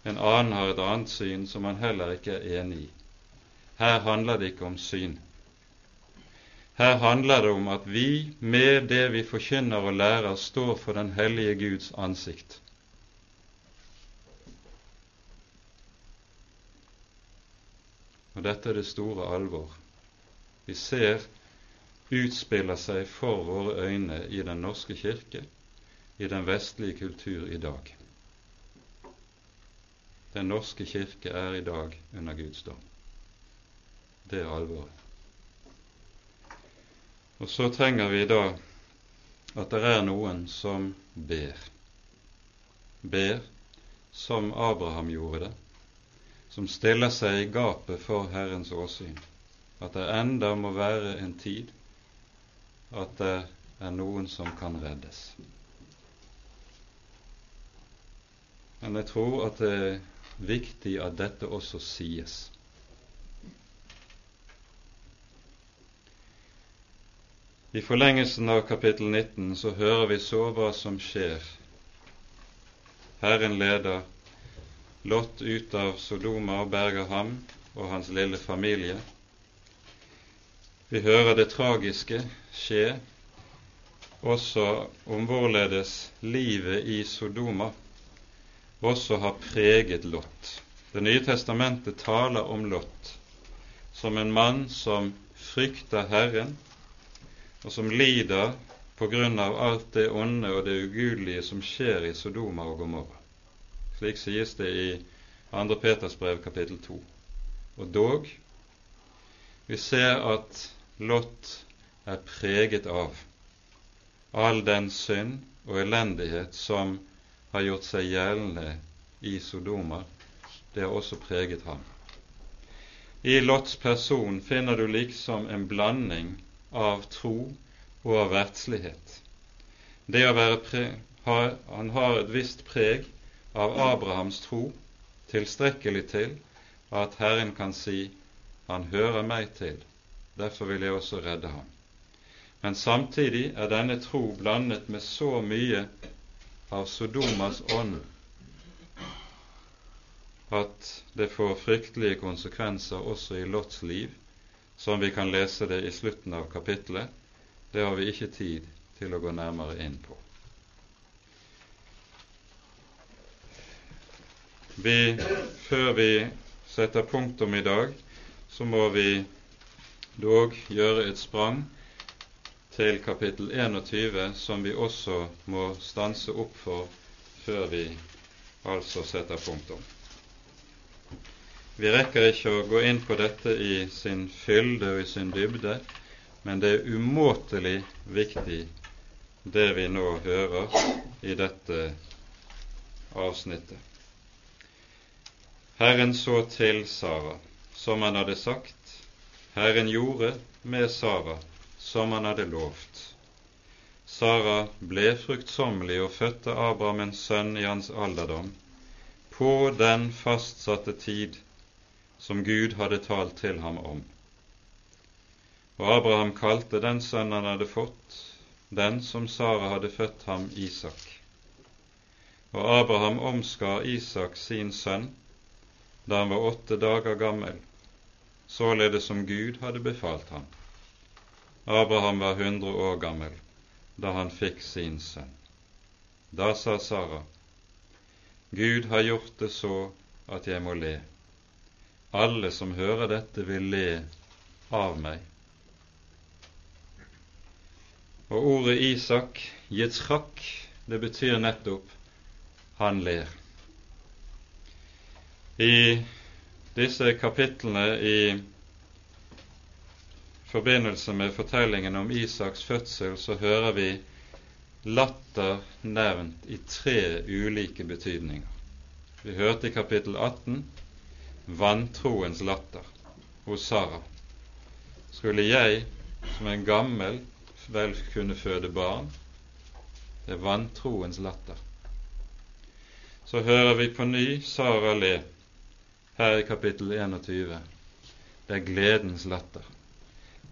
En annen har et annet syn som man heller ikke er enig i. Her handler det ikke om syn. Her handler det om at vi med det vi forkynner og lærer, står for den hellige Guds ansikt. Og dette er det store alvor vi ser utspiller seg for våre øyne i Den norske kirke, i den vestlige kultur i dag. Den norske kirke er i dag under Guds dom. Det er alvoret. Og så trenger vi da at det er noen som ber. Ber som Abraham gjorde det, som stiller seg i gapet for Herrens åsyn. At det enda må være en tid at det er noen som kan reddes. Men jeg tror at det er viktig at dette også sies. I forlengelsen av kapittel 19 så hører vi så hva som skjer. Herren leder Lot ut av Sodoma og berger ham og hans lille familie. Vi hører det tragiske skje også om hvorledes livet i Sodoma også har preget Lot. Det nye testamentet taler om Lot som en mann som frykter Herren, og som lider på grunn av alt det onde og det ugudelige som skjer i Sodoma og Gomorra. Slik sies det i 2. Peters brev kapittel 2. Og dog vi ser at Lot er preget av all den synd og elendighet som har gjort seg gjeldende i Sodoma. Det har også preget ham. I Lots person finner du liksom en blanding av tro og av verdslighet. Det å være pre, ha, Han har et visst preg av Abrahams tro, tilstrekkelig til at Herren kan si 'Han hører meg til, derfor vil jeg også redde ham'. Men samtidig er denne tro blandet med så mye av Sodomas ånd at det får fryktelige konsekvenser også i Lots liv, som vi kan lese det i slutten av kapittelet. Det har vi ikke tid til å gå nærmere inn på. Vi, før vi setter punktum i dag, så må vi dog gjøre et sprang til kapittel 21, som vi også må stanse opp for før vi altså setter punktum. Vi rekker ikke å gå inn på dette i sin fylde og i sin dybde, men det er umåtelig viktig det vi nå hører i dette avsnittet. Herren så til Sara, som han hadde sagt. Herren gjorde med Sara som han hadde lovt. Sara ble fruktsommelig og fødte Abraham en sønn i hans alderdom, på den fastsatte tid som Gud hadde talt til ham om. Og Abraham kalte den sønnen han hadde fått, den som Sara hadde født ham, Isak. Og Abraham omskar Isak sin sønn da han var åtte dager gammel, således som Gud hadde befalt ham. Abraham var hundre år gammel da han fikk sin sønn. Da sa Sara, Gud har gjort det så at jeg må le. Alle som hører dette, vil le av meg. Og ordet Isak, Yitzchak, det betyr nettopp han ler. I disse kapitlene i forbindelse med fortellingen om Isaks fødsel så hører vi latter nevnt i tre ulike betydninger. Vi hørte i kapittel 18 vantroens latter hos Sara. Skulle jeg som en gammel vel kunne føde barn? Det er vantroens latter. Så hører vi på ny Sara le her i kapittel 21. Det er gledens latter.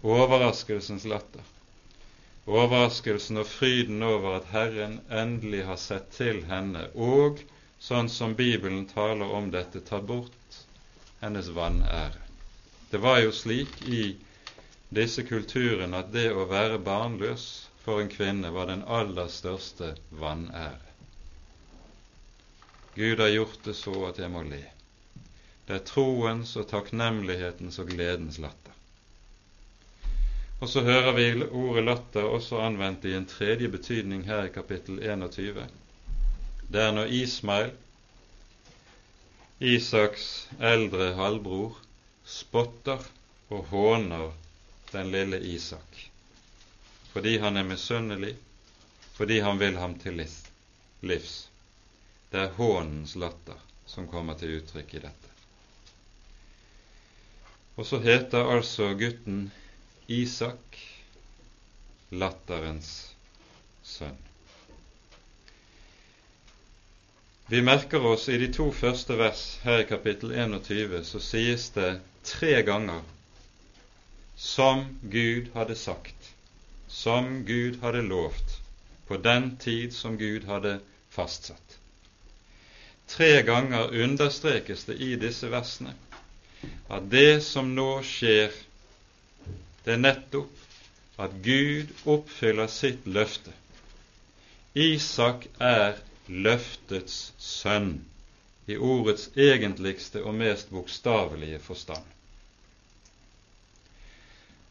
Overraskelsens latter. Overraskelsen og fryden over at Herren endelig har sett til henne, og sånn som Bibelen taler om dette, tar bort hennes vanære. Det var jo slik i disse kulturene at det å være barnløs for en kvinne var den aller største vanære. Gud har gjort det så at jeg må le. Det er troens og takknemlighetens og gledens latter. Og så hører vi ordet latter også anvendt i en tredje betydning her i kapittel 21. Det er når Ismail, Isaks eldre halvbror, spotter og håner den lille Isak fordi han er misunnelig, fordi han vil ham til livs. Det er hånens latter som kommer til uttrykk i dette. Og så heter altså gutten Isak, latterens sønn. Vi merker oss i de to første vers her i kapittel 21 så sies det tre ganger som Gud hadde sagt, som Gud hadde lovt, på den tid som Gud hadde fastsatt. Tre ganger understrekes det i disse versene at det som nå skjer, det er nettopp at Gud oppfyller sitt løfte. Isak er løftets sønn i ordets egentligste og mest bokstavelige forstand.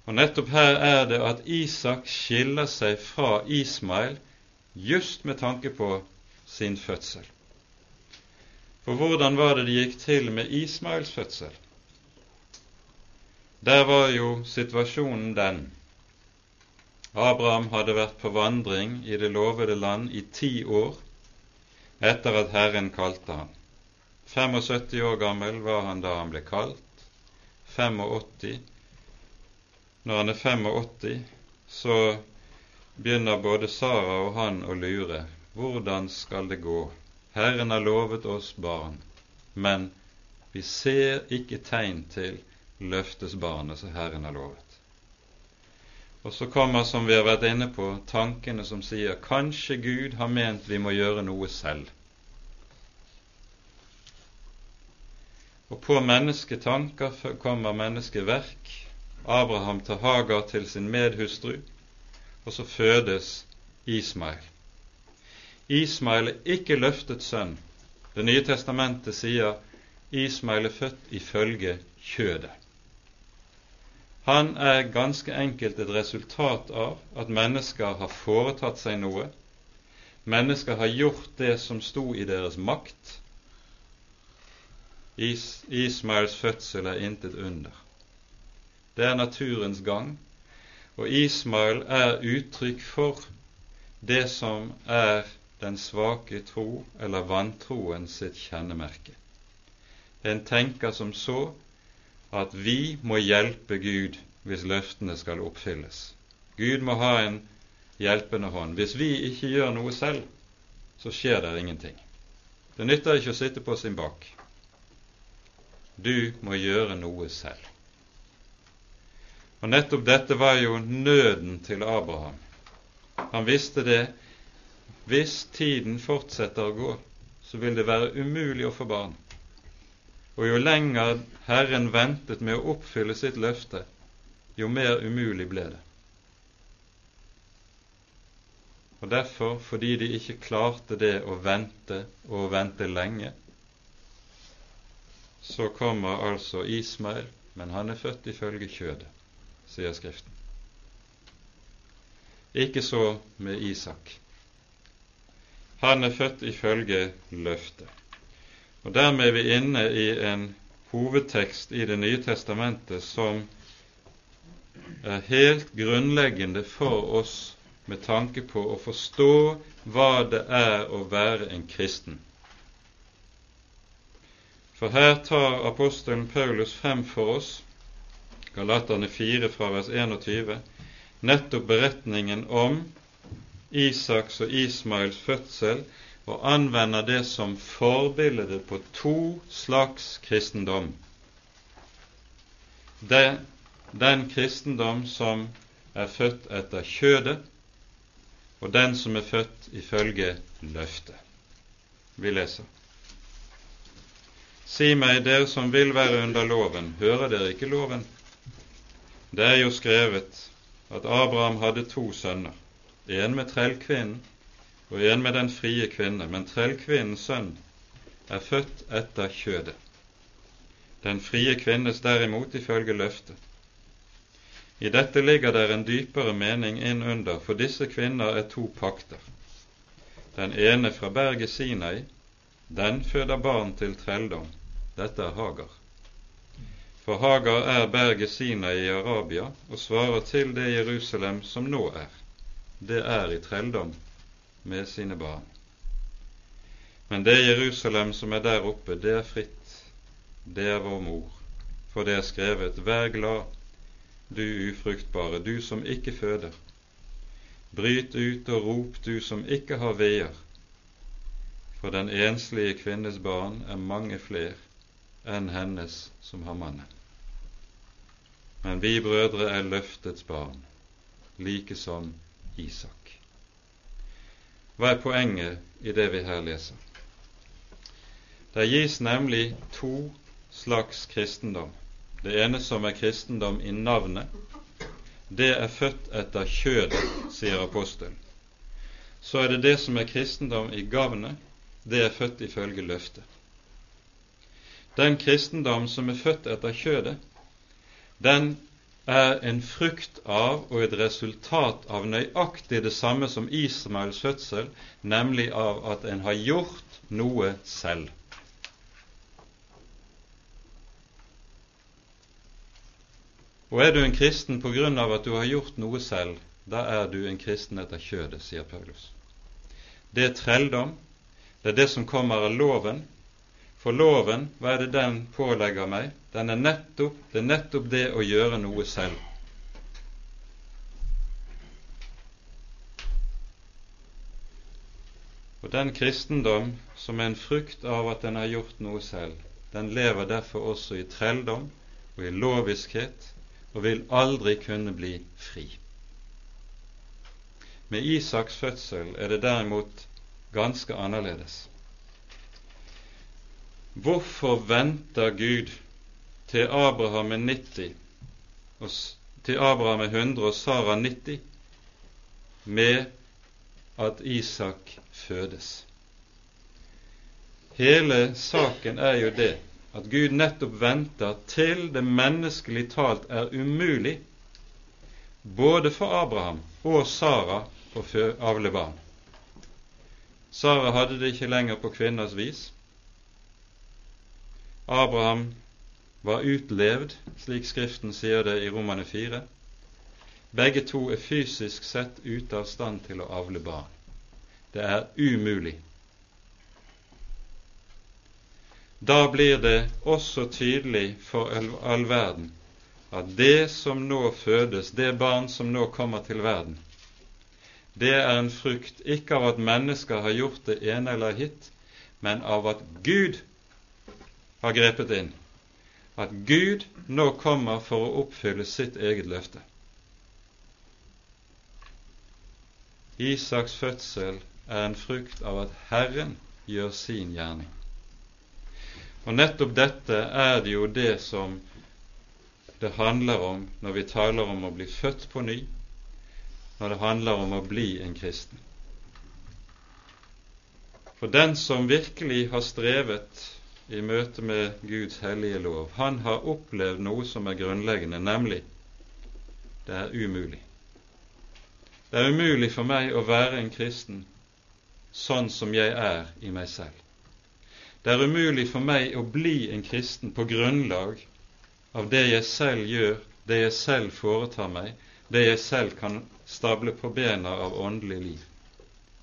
Og nettopp her er det at Isak skiller seg fra Ismail just med tanke på sin fødsel. For hvordan var det det gikk til med Ismails fødsel? Der var jo situasjonen den Abraham hadde vært på vandring i det lovede land i ti år etter at Herren kalte han. 75 år gammel var han da han ble kalt. 85. Når han er 85, så begynner både Sara og han å lure. Hvordan skal det gå? Herren har lovet oss barn, men vi ser ikke tegn til løftesbarnet som Herren har lovet. Og så kommer, som vi har vært inne på, tankene som sier kanskje Gud har ment vi må gjøre noe selv. Og på mennesketanker kommer menneskeverk. Abraham tar Hagar til sin medhustru, og så fødes Ismail. Ismail er ikke løftet sønn. Det nye testamentet sier Ismail er født ifølge kjødet. Han er ganske enkelt et resultat av at mennesker har foretatt seg noe. Mennesker har gjort det som sto i deres makt. Is Ismaels fødsel er intet under. Det er naturens gang, og Ismael er uttrykk for det som er den svake tro eller vantroen sitt kjennemerke. En tenker som så at vi må hjelpe Gud hvis løftene skal oppfylles. Gud må ha en hjelpende hånd. Hvis vi ikke gjør noe selv, så skjer det ingenting. Det nytter ikke å sitte på sin bak. Du må gjøre noe selv. Og nettopp dette var jo nøden til Abraham. Han visste det. Hvis tiden fortsetter å gå, så vil det være umulig å få barn. Og jo lenger Herren ventet med å oppfylle sitt løfte, jo mer umulig ble det. Og derfor, fordi de ikke klarte det å vente og vente lenge, så kommer altså Ismail, men han er født ifølge kjødet, sier Skriften. Ikke så med Isak. Han er født ifølge løftet. Og dermed er vi inne i en hovedtekst i Det nye testamentet som er helt grunnleggende for oss med tanke på å forstå hva det er å være en kristen. For her tar apostelen Paulus frem for oss, Galaterne 4 fra vers 21, nettopp beretningen om Isaks og Ismails fødsel og anvender det som forbilde på to slags kristendom. Det, den kristendom som er født etter kjødet, og den som er født ifølge løftet. Vi leser. Si meg, dere som vil være under loven, hører dere ikke loven? Det er jo skrevet at Abraham hadde to sønner, en med trellkvinnen og en med den frie kvinne, men trellkvinnens sønn er født etter kjødet. Den frie kvinnes derimot ifølge løftet. I dette ligger der en dypere mening innunder, for disse kvinner er to pakter. Den ene fra berget Sinai, den føder barn til trelldom. Dette er Hagar. For Hagar er berget Sinai i Arabia og svarer til det Jerusalem som nå er. Det er i trelldom med sine barn. Men det Jerusalem som er der oppe, det er fritt. Det er vår mor. For det er skrevet:" Vær glad, du ufruktbare, du som ikke føder. Bryt ut og rop, du som ikke har veier. For den enslige kvinnes barn er mange fler enn hennes som har mannen. Men vi brødre er løftets barn, like som Isak. Hva er poenget i det vi her leser? Det gis nemlig to slags kristendom. Det ene som er kristendom i navnet, det er født etter kjødet, sier apostelen. Så er det det som er kristendom i gavnet, det er født ifølge løftet. Den kristendom som er født etter kjødet, den er en frukt av og et resultat av nøyaktig det samme som Ismaels fødsel, nemlig av at en har gjort noe selv. Og er du en kristen på grunn av at du har gjort noe selv, da er du en kristen etter kjødet, sier Paulus. Det er trelldom, det er det som kommer av loven, for loven, hva er det den pålegger meg? Den er nettopp, det er nettopp det å gjøre noe selv. Og den kristendom som er en frukt av at den har gjort noe selv, den lever derfor også i trelldom og i loviskhet og vil aldri kunne bli fri. Med Isaks fødsel er det derimot ganske annerledes. Hvorfor venter Gud til Abraham er 90, og til Abraham er 100 og Sara 90, med at Isak fødes? Hele saken er jo det at Gud nettopp venter til det menneskelig talt er umulig både for Abraham og Sara å avle barn. Sara hadde det ikke lenger på kvinners vis. Abraham var utlevd, slik Skriften sier det i Romane 4. Begge to er fysisk sett ute av stand til å avle barn. Det er umulig. Da blir det også tydelig for all verden at det som nå fødes, det barn som nå kommer til verden, det er en frukt ikke av at mennesker har gjort det ene eller hitt, men av at Gud har grepet inn, at Gud nå kommer for å oppfylle sitt eget løfte. Isaks fødsel er en frukt av at Herren gjør sin gjerning. Og nettopp dette er det jo det som det handler om når vi taler om å bli født på ny, når det handler om å bli en kristen. For den som virkelig har strevet i møte med Guds hellige lov. Han har opplevd noe som er grunnleggende, nemlig det er umulig. Det er umulig for meg å være en kristen sånn som jeg er i meg selv. Det er umulig for meg å bli en kristen på grunnlag av det jeg selv gjør, det jeg selv foretar meg, det jeg selv kan stable på bena av åndelig liv.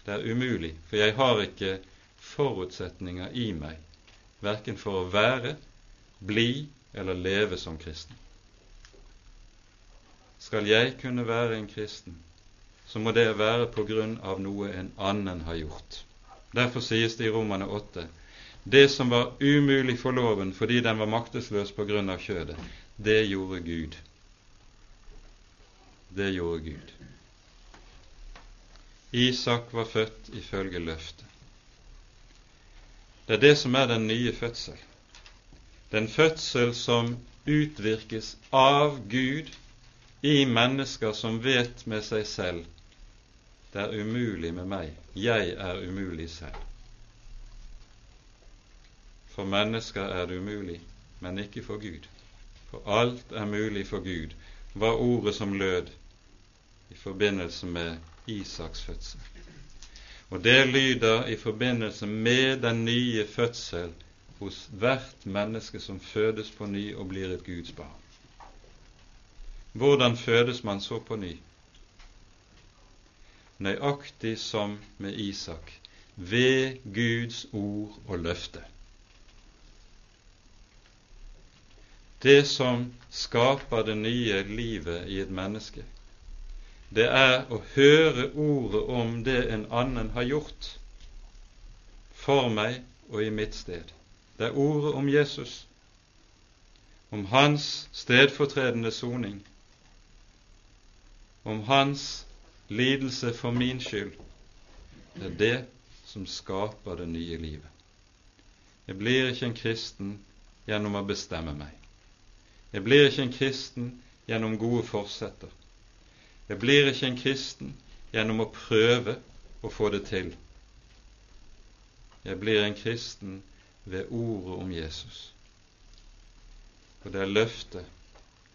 Det er umulig, for jeg har ikke forutsetninger i meg, verken for å være, bli eller leve som kristen. Skal jeg kunne være en kristen, så må det være på grunn av noe en annen har gjort. Derfor sies det i Romane 8 det som var umulig for loven fordi den var maktesløs på grunn av kjødet, det gjorde Gud. Det gjorde Gud. Isak var født ifølge løftet. Det er det som er den nye fødsel. Den fødsel som utvirkes av Gud i mennesker som vet med seg selv det er umulig med meg, jeg er umulig selv. For mennesker er det umulig, men ikke for Gud. For alt er mulig for Gud, var ordet som lød i forbindelse med Isaks fødsel. Og det lyder i forbindelse med den nye fødsel hos hvert menneske som fødes på ny og blir et Guds barn. Hvordan fødes man så på ny? Nøyaktig som med Isak, ved Guds ord og løfte. Det som skaper det nye livet i et menneske, det er å høre ordet om det en annen har gjort for meg og i mitt sted. Det er ordet om Jesus, om hans stedfortredende soning, om hans lidelse for min skyld. Det er det som skaper det nye livet. Jeg blir ikke en kristen gjennom å bestemme meg. Jeg blir ikke en kristen gjennom gode forsetter. Jeg blir ikke en kristen gjennom å prøve å få det til. Jeg blir en kristen ved ordet om Jesus. Og det er løftet,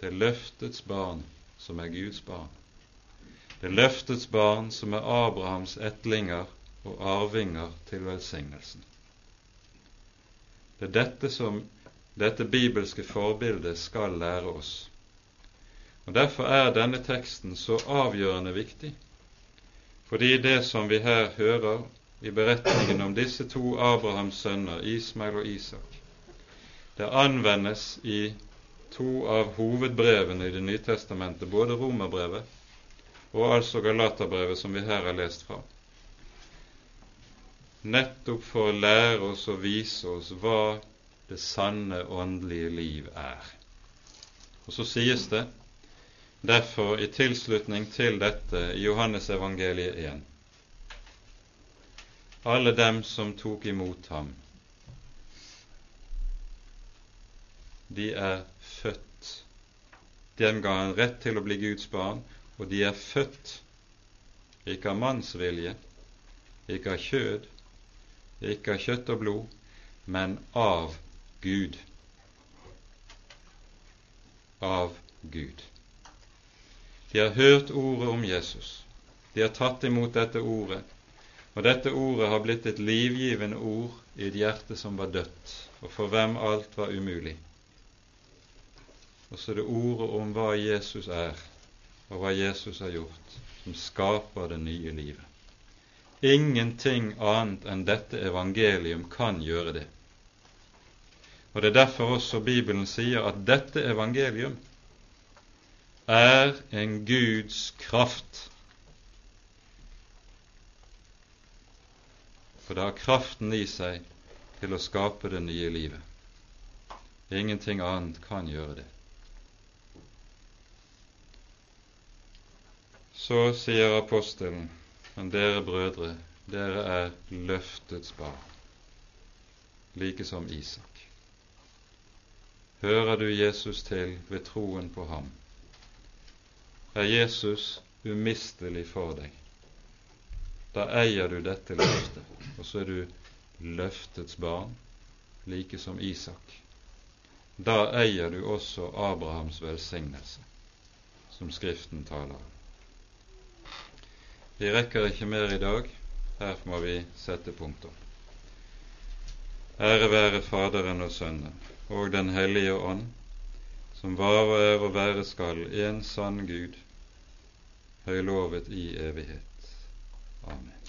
det er løftets barn som er Guds barn. Det er løftets barn som er Abrahams etlinger og arvinger til velsignelsen. Det er dette som dette bibelske forbildet skal lære oss. Og Derfor er denne teksten så avgjørende viktig, fordi det som vi her hører i beretningen om disse to Abrahams sønner, Ismail og Isak, det anvendes i to av hovedbrevene i Det nye testamentet, både romerbrevet og altså Galaterbrevet, som vi her har lest fra. Nettopp for å lære oss og vise oss hva det sanne åndelige liv er. Og så sies det derfor i tilslutning til dette i Johannesevangeliet 1 alle dem som tok imot ham, de er født. Dem ga han rett til å bli Guds barn, og de er født ikke av mannsvilje, ikke av kjød, ikke av kjøtt og blod, men av Gud. Av Gud. De har hørt ordet om Jesus. De har tatt imot dette ordet, og dette ordet har blitt et livgivende ord i et hjerte som var dødt, og for hvem alt var umulig. Og så er det ordet om hva Jesus er, og hva Jesus har gjort, som skaper det nye livet. Ingenting annet enn dette evangelium kan gjøre det. Og Det er derfor også Bibelen sier at dette evangelium er en Guds kraft. For det har kraften i seg til å skape det nye livet. Ingenting annet kan gjøre det. Så sier apostelen, men dere brødre, dere er løftets barn, like som Isak. Hører du Jesus til ved troen på ham? Er Jesus umistelig for deg? Da eier du dette løftet, og så er du løftets barn, like som Isak. Da eier du også Abrahams velsignelse, som Skriften taler om. Vi rekker ikke mer i dag. Her må vi sette punktum. Ære være Faderen og Sønnen og Den hellige ånd, som var og er og være skal en sann Gud, høylovet i evighet. Amen.